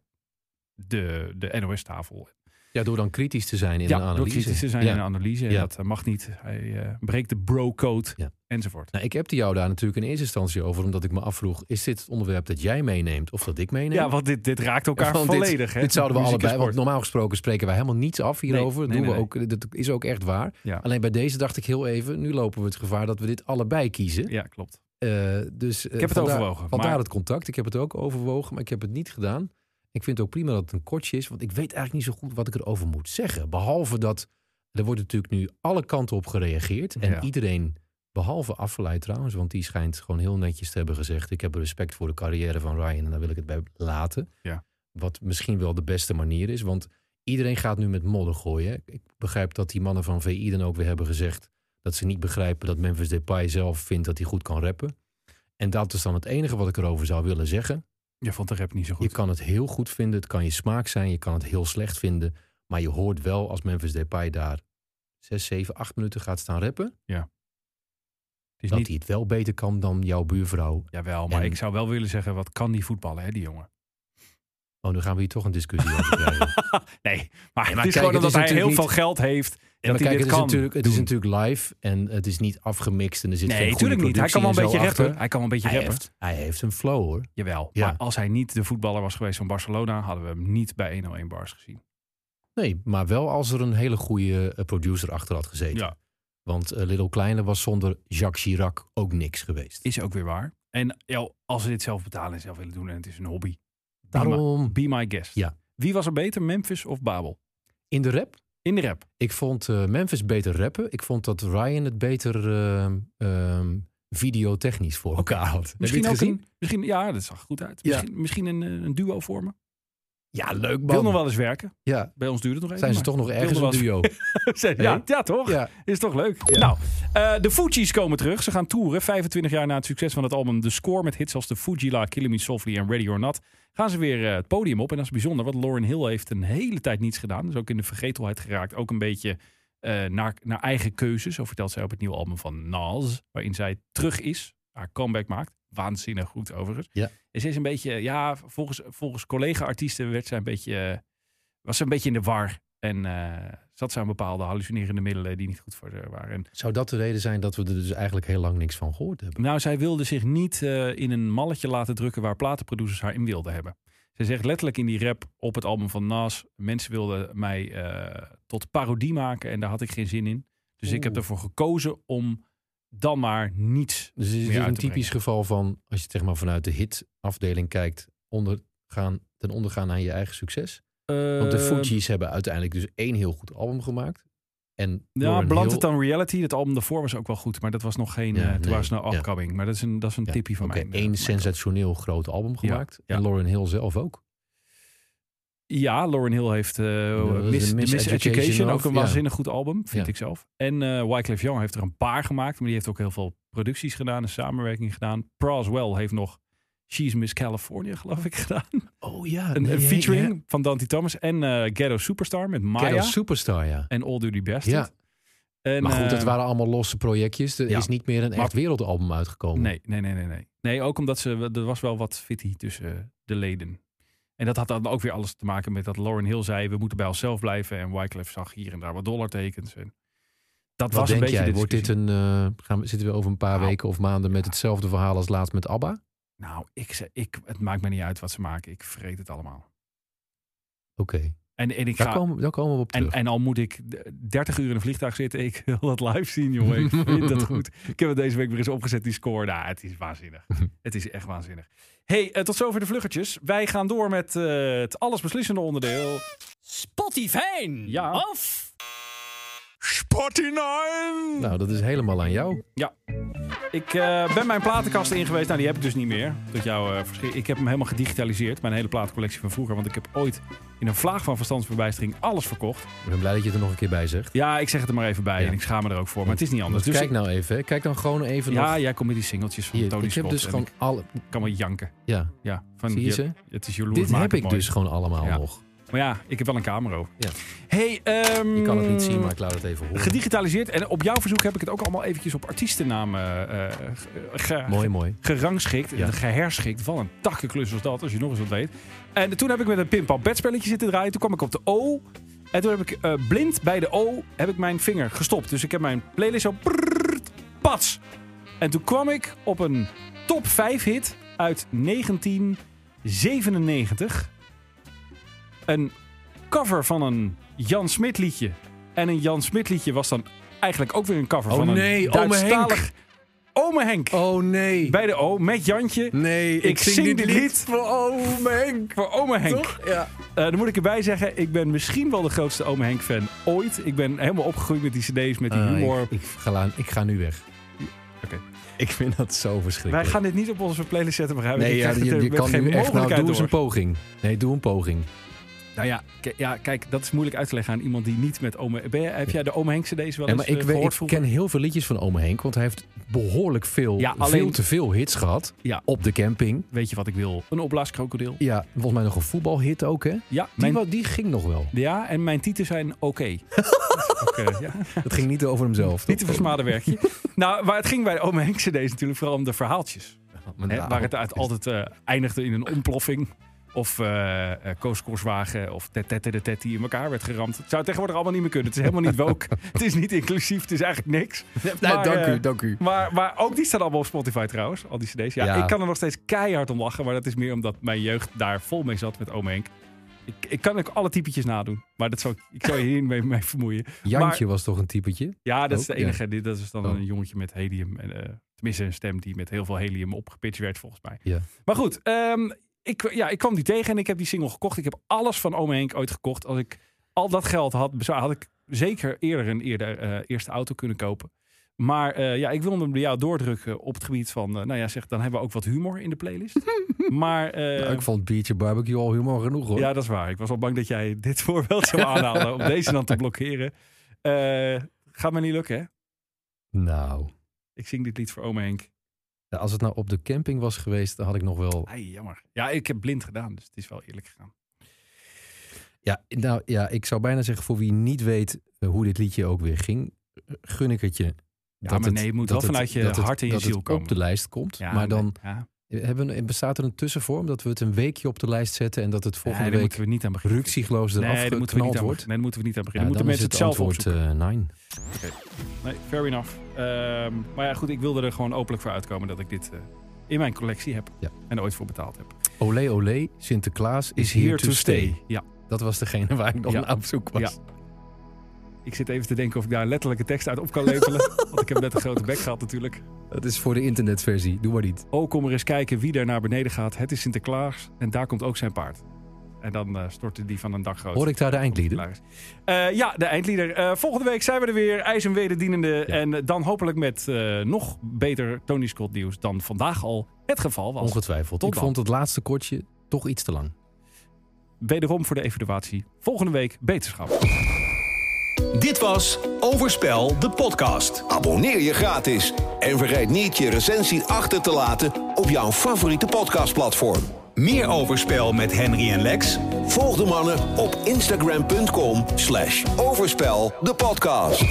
de, de NOS-tafel. Ja, door dan kritisch te zijn in ja, een door analyse. kritisch te zijn Ja. in een analyse. En Ja. Dat eh, mag niet. Hij eh, breekt de bro-code enzovoort. Nou, ik heb jou daar natuurlijk in eerste instantie over, omdat ik me afvroeg: is dit het onderwerp dat jij meeneemt of dat ik meeneem? Ja, want dit, dit raakt elkaar Want dit- volledig. hè? Dit zouden we allebei, want normaal gesproken spreken wij helemaal niets af hierover. Nee, nee, Doen we ook, dat is ook echt waar. Alleen bij deze dacht ik heel even, nu lopen we het gevaar dat we dit allebei kiezen. Ja, klopt. Eh, dus, Ik heb het overwogen, Vandaar maar- het contact. Ik heb het ook overwogen, maar ik heb het niet gedaan. Ik vind het ook prima dat het een kortje is, want ik weet eigenlijk niet zo goed wat ik erover moet zeggen. Behalve dat er wordt natuurlijk nu alle kanten op gereageerd. En Ja. iedereen, behalve Afveleid trouwens, want die schijnt gewoon heel netjes te hebben gezegd: ik heb respect voor de carrière van Ryan en daar wil ik het bij laten. Ja. Wat misschien wel de beste manier is, want iedereen gaat nu met modder gooien. Ik begrijp dat die mannen van VI dan ook weer hebben gezegd dat ze niet begrijpen dat Memphis Depay zelf vindt dat hij goed kan rappen. En dat is dan het enige wat ik erover zou willen zeggen. Je vond de rap niet zo Je goed. kan het heel goed vinden, het kan je smaak zijn, je kan het heel slecht vinden. Maar je hoort wel als Memphis Depay daar 6, 7, 8 minuten gaat staan rappen, is dat niet... hij het wel beter kan dan jouw buurvrouw. Jawel, maar En- ik zou wel willen zeggen, wat kan die voetballen, hè, die jongen? Oh, nu gaan we hier toch een discussie over krijgen. nee, maar, het maar is kijk, gewoon het omdat is hij heel veel geld heeft. Maar hij kijk, het, is natuurlijk, het is natuurlijk live en het is niet afgemixt en er zit Nee, natuurlijk niet. Hij kan wel een beetje en rappen. achter. Hij kan wel een beetje Hij rappen. heeft, hij heeft een flow hoor. Jawel. Ja. Maar als hij niet de voetballer was geweest van Barcelona, hadden we hem niet bij 101 bars gezien. Nee, maar wel als er een hele goede eh, producer achter had gezeten. Ja. Want eh, Little Kleine was zonder Jacques Chirac ook niks geweest. Is ook weer waar. En ja, als ze dit zelf betalen en zelf willen doen en het is een hobby. Be my, Daarom be my guest. Ja. Wie was er beter, Memphis of Babel? in de rap. In de rap. Ik vond eh, Memphis beter rappen. Ik vond dat Ryan het beter ehm, ehm, videotechnisch voor elkaar had. Heb je Misschien het gezien? een, misschien, ja, dat zag goed uit. Ja. Misschien, misschien een, eh, een duo vormen. Ja, leuk Wil nog man. wel eens werken. Ja, Bij ons duurt het nog even. zijn ze maar- toch nog ergens een duo? ja, ja, toch? Ja. Is toch leuk? Nou, eh, de Fugees komen terug. Ze gaan toeren. 25 jaar na het succes van het album The Score met hits als The Fujila, Killing Me Softly en Ready or Not. Gaan ze weer eh, het podium op. En dat is bijzonder, want Lauren Hill heeft een hele tijd niets gedaan. Dus ook in de vergetelheid geraakt. Ook een beetje eh, naar, naar eigen keuzes. Zo vertelt zij op het nieuwe album van Nas. Waarin zij terug is. Haar comeback maakt. Waanzinnig goed overigens. Ja. En ze is een beetje, ja, volgens, volgens collega-artiesten werd zij een beetje, was ze een beetje in de war. En eh, zat ze aan bepaalde hallucinerende middelen die niet goed voor haar waren. En, Zou dat de reden zijn dat we er dus eigenlijk heel lang niks van gehoord hebben? nou, zij wilde zich niet eh, in een malletje laten drukken waar platenproducers haar in wilden hebben. Ze zegt letterlijk in die rap op het album van Nas: mensen wilden mij eh, tot parodie maken en daar had ik geen zin in. Dus ik heb ervoor gekozen om dan maar niets. Dus het is dus een typisch geval van, als je het zeg maar vanuit de hitafdeling kijkt, ondergaan, ten ondergaan aan je eigen succes. Want de Eh, Fugees hebben uiteindelijk dus één heel goed album gemaakt. En Ja, Hill- It on Reality, het album daarvoor was ook wel goed, maar dat was nog geen, Ja, eh nee, was het nou ja. upcoming. Maar dat is een, dat is een Ja, tipje van oké, mij. eh, één sensationeel groot album gemaakt. En Lauren Hill zelf ook. Ja, Lauren Hill heeft is Miss, Education, ook een ja. waanzinnig goed album, vind Ja. ik zelf. En eh Wyclef Young heeft er een paar gemaakt, maar die heeft ook heel veel producties gedaan, een samenwerking gedaan. Proswell heeft nog She's Miss California, geloof ik, gedaan. Oh ja. een, een featuring van Dante Thomas en eh Ghetto Superstar met Maya Superstar, ja. en All Duty Best. Ja, En, maar goed, het waren allemaal losse projectjes. Er ja. is niet meer een echt wereldalbum uitgekomen. Nee, nee, nee, nee, nee. Nee, ook omdat ze, er was wel wat fitty tussen de leden. En dat had dan ook weer alles te maken met dat Lauren Hill zei: we moeten bij onszelf blijven. En Wyclef zag hier en daar wat dollartekens. En dat Wat was denk een beetje jij? Wordt dit een, eh, gaan we, zitten we over een paar Nou. weken of maanden met hetzelfde verhaal als laatst met ABBA? Nou, ik, ik, het maakt me niet uit wat ze maken. Ik vreet het allemaal. Oké, En, en ik daar, ga. komen, daar komen we op terug. en al moet ik d- 30 uur in een vliegtuig zitten, ik wil dat live zien, jongen. Ik vind dat goed. Ik heb het deze week weer eens opgezet, die score. Nou, het is waanzinnig. het is echt waanzinnig. hey, eh, tot zover de vluggetjes. Wij gaan door met eh, het allesbeslissende onderdeel. Spotify. Ja. Of Spotty 9! nou, dat is helemaal aan jou. Ik eh, ben mijn platenkast in geweest. Nou, die heb ik dus niet meer. Tot jouw verschil. Ik heb hem helemaal gedigitaliseerd. Mijn hele platencollectie van vroeger. Want ik heb ooit in een vlaag van verstandsverbijstering alles verkocht. Ik ben blij dat je het er nog een keer bij zegt. Ja, ik zeg het er maar even bij. Ja. En ik schaam me er ook voor. Maar het is niet anders. Dus kijk nou even. hè. Kijk dan gewoon even ja, nog. jij komt met die singeltjes van Hier, Tony ik heb Scott. dus gewoon ik alle... kan wel janken. Ja, Ja, van zie je? Het is jaloers Dit heb ik mooi. dus gewoon allemaal Ja. nog. Maar ja, ik heb wel een camera over. Ja. Hey, ehm, Je kan het niet zien, maar ik laat het even horen. Gedigitaliseerd. En op jouw verzoek heb ik het ook allemaal eventjes op artiestennamen eh, ge- ge- Mooi, mooi. gerangschikt. Ja. Geherschikt. Wat een takkenklus was dat, als je nog eens wat weet. En toen heb ik met een pinpap bedspelletje zitten draaien. Toen kwam ik op de O. En toen heb ik eh, blind bij de O heb ik mijn vinger gestopt. Dus ik heb mijn playlist zo prrrt, pats. En toen kwam ik op een top 5 hit uit 1997. Een cover van een Jan Smit liedje. En een Jan Smit liedje was dan eigenlijk ook weer een cover Oh van nee, een Ome Henk. Oh nee. Bij de O, met Jantje. Nee, Ik zing dit lied voor Ome Henk. Voor Ome Henk. Toch? Ja. Eh, dan moet ik erbij zeggen, ik ben misschien wel de grootste Ome Henk fan ooit. Ik ben helemaal opgegroeid met die cd's, met die Ah, humor. ik, ik, ga, ik ga nu weg. Oké. Ik vind dat zo Wij verschrikkelijk. gaan dit niet op onze playlist zetten, begrijp ik? Nee, Ik ja, je, kan nu echt... Nou, doe eens een poging. Nee, doe een poging. Nou ja, ja, kijk, dat is moeilijk uit te leggen aan iemand die niet met Ome... Ben je, heb jij de Ome Henk cd's wel eens maar ik, eh, weet, ik ken heel veel liedjes van Ome Henk. Want hij heeft behoorlijk veel, Ja, alleen- veel te veel hits gehad. Ja. Op de camping. Weet je wat ik wil? Een opblaaskrokodil. Ja, volgens mij nog een voetbalhit ook, hè? Ja, Die, mijn, wa- die ging nog wel. ja, en mijn titels zijn oké. Eh, ja. Het ging niet over hemzelf. Niet te versmaden werkje. nou, waar het ging bij de Ome Henk cd's natuurlijk vooral om de verhaaltjes. Maar Hè, nou, waar het uit altijd eh, eindigde in een ontploffing. Of eh eh, Koos Korswagen of de Tet die in elkaar werd geramd. Het zou tegenwoordig allemaal niet meer kunnen. Het is helemaal niet woke. het is niet inclusief. Het is eigenlijk niks. Nee, maar, dank eh, u, dank u. Maar, maar ook die staan allemaal op Spotify trouwens. Al die cd's. Ja, Ja. ik kan er nog steeds keihard om lachen. Maar dat is meer omdat mijn jeugd daar vol mee zat met Oom Henk. Ik, ik kan ook alle typetjes nadoen. Maar dat zou, ik- zou je hier niet mee, vermoeien. Jantje was toch een typetje? Ja, dat is de enige. Dat is dan Oh. een jongetje met helium. En, eh, tenminste, een stem die met heel veel helium opgepitcht werd, volgens mij. Ja. Maar goed, ehm, ik, ja, ik kwam die tegen en ik heb die single gekocht. Ik heb alles van Ome Henk ooit gekocht. Als ik al dat geld had, zou- had ik zeker eerder een eerder, eh, eerste auto kunnen kopen. Maar eh, ja, ik wilde hem bij jou doordrukken op het gebied van... eh, nou ja, zeg, dan hebben we ook wat humor in de playlist. maar Nou, ik vond biertje barbecue al humor genoeg, hoor. ja, dat is waar. Ik was al bang dat jij dit voorbeeld zou aanhalen om deze dan te blokkeren. Eh, gaat me niet lukken, hè? Nou, Ik zing dit lied voor Ome Henk. Ja, als het nou op de camping was geweest, dan had ik nog wel... Ai, jammer. Ja, ik heb blind gedaan, dus het is wel eerlijk gegaan. Ja, nou ja, ik zou bijna zeggen voor wie niet weet eh, hoe dit liedje ook weer ging, gun ik het je. Ja, maar nee, het moet wel vanuit je dat het- hart en je dat ziel het komen. op de lijst komt. Ja, maar dan nee, ja. Hebben bestaat er een tussenvorm dat we het een weekje op de lijst zetten en dat het volgende Nee, week moeten we niet aan beginnen. ruksigloos Nee, eraf daar moeten we niet aan wordt. beginnen. Nee, daar moeten we niet aan Ja, beginnen. dan moeten is mensen het, het zelf antwoord opzoeken. eh, nine. Nee, fair enough. Ehm, maar ja, goed, ik wilde er gewoon openlijk voor uitkomen dat ik dit eh, in mijn collectie heb. Ja. En ooit voor betaald heb. Olé olé, Sinterklaas is, here, to stay. Ja. Dat was degene waar ik nog Ja. naar op zoek was. Ja. Ik zit even te denken of ik daar letterlijke tekst uit op kan lepelen. want ik heb net een grote bek gehad natuurlijk. Dat is voor de internetversie. Doe maar niet. Oh, kom er eens kijken wie er naar beneden gaat. Het is Sinterklaas en daar komt ook zijn paard. En dan eh, stortte die van een dak groot. Hoor ik daar de eindlieden? Eh, ja, de eindlieder. Eh, volgende week zijn we er weer. IJs en wederdienende. En eh, dan hopelijk met nog beter Tony Scott nieuws dan vandaag al het geval was. Ongetwijfeld. Tot ik dan. vond het laatste kortje toch iets te lang. Wederom voor de evaluatie. Volgende week beterschap. Dit was Overspel, de podcast. Abonneer je gratis en vergeet niet je recensie achter te laten op jouw favoriete podcastplatform. Meer Overspel met Henry en Lex? Volg de mannen op instagram.com slash overspel de podcast.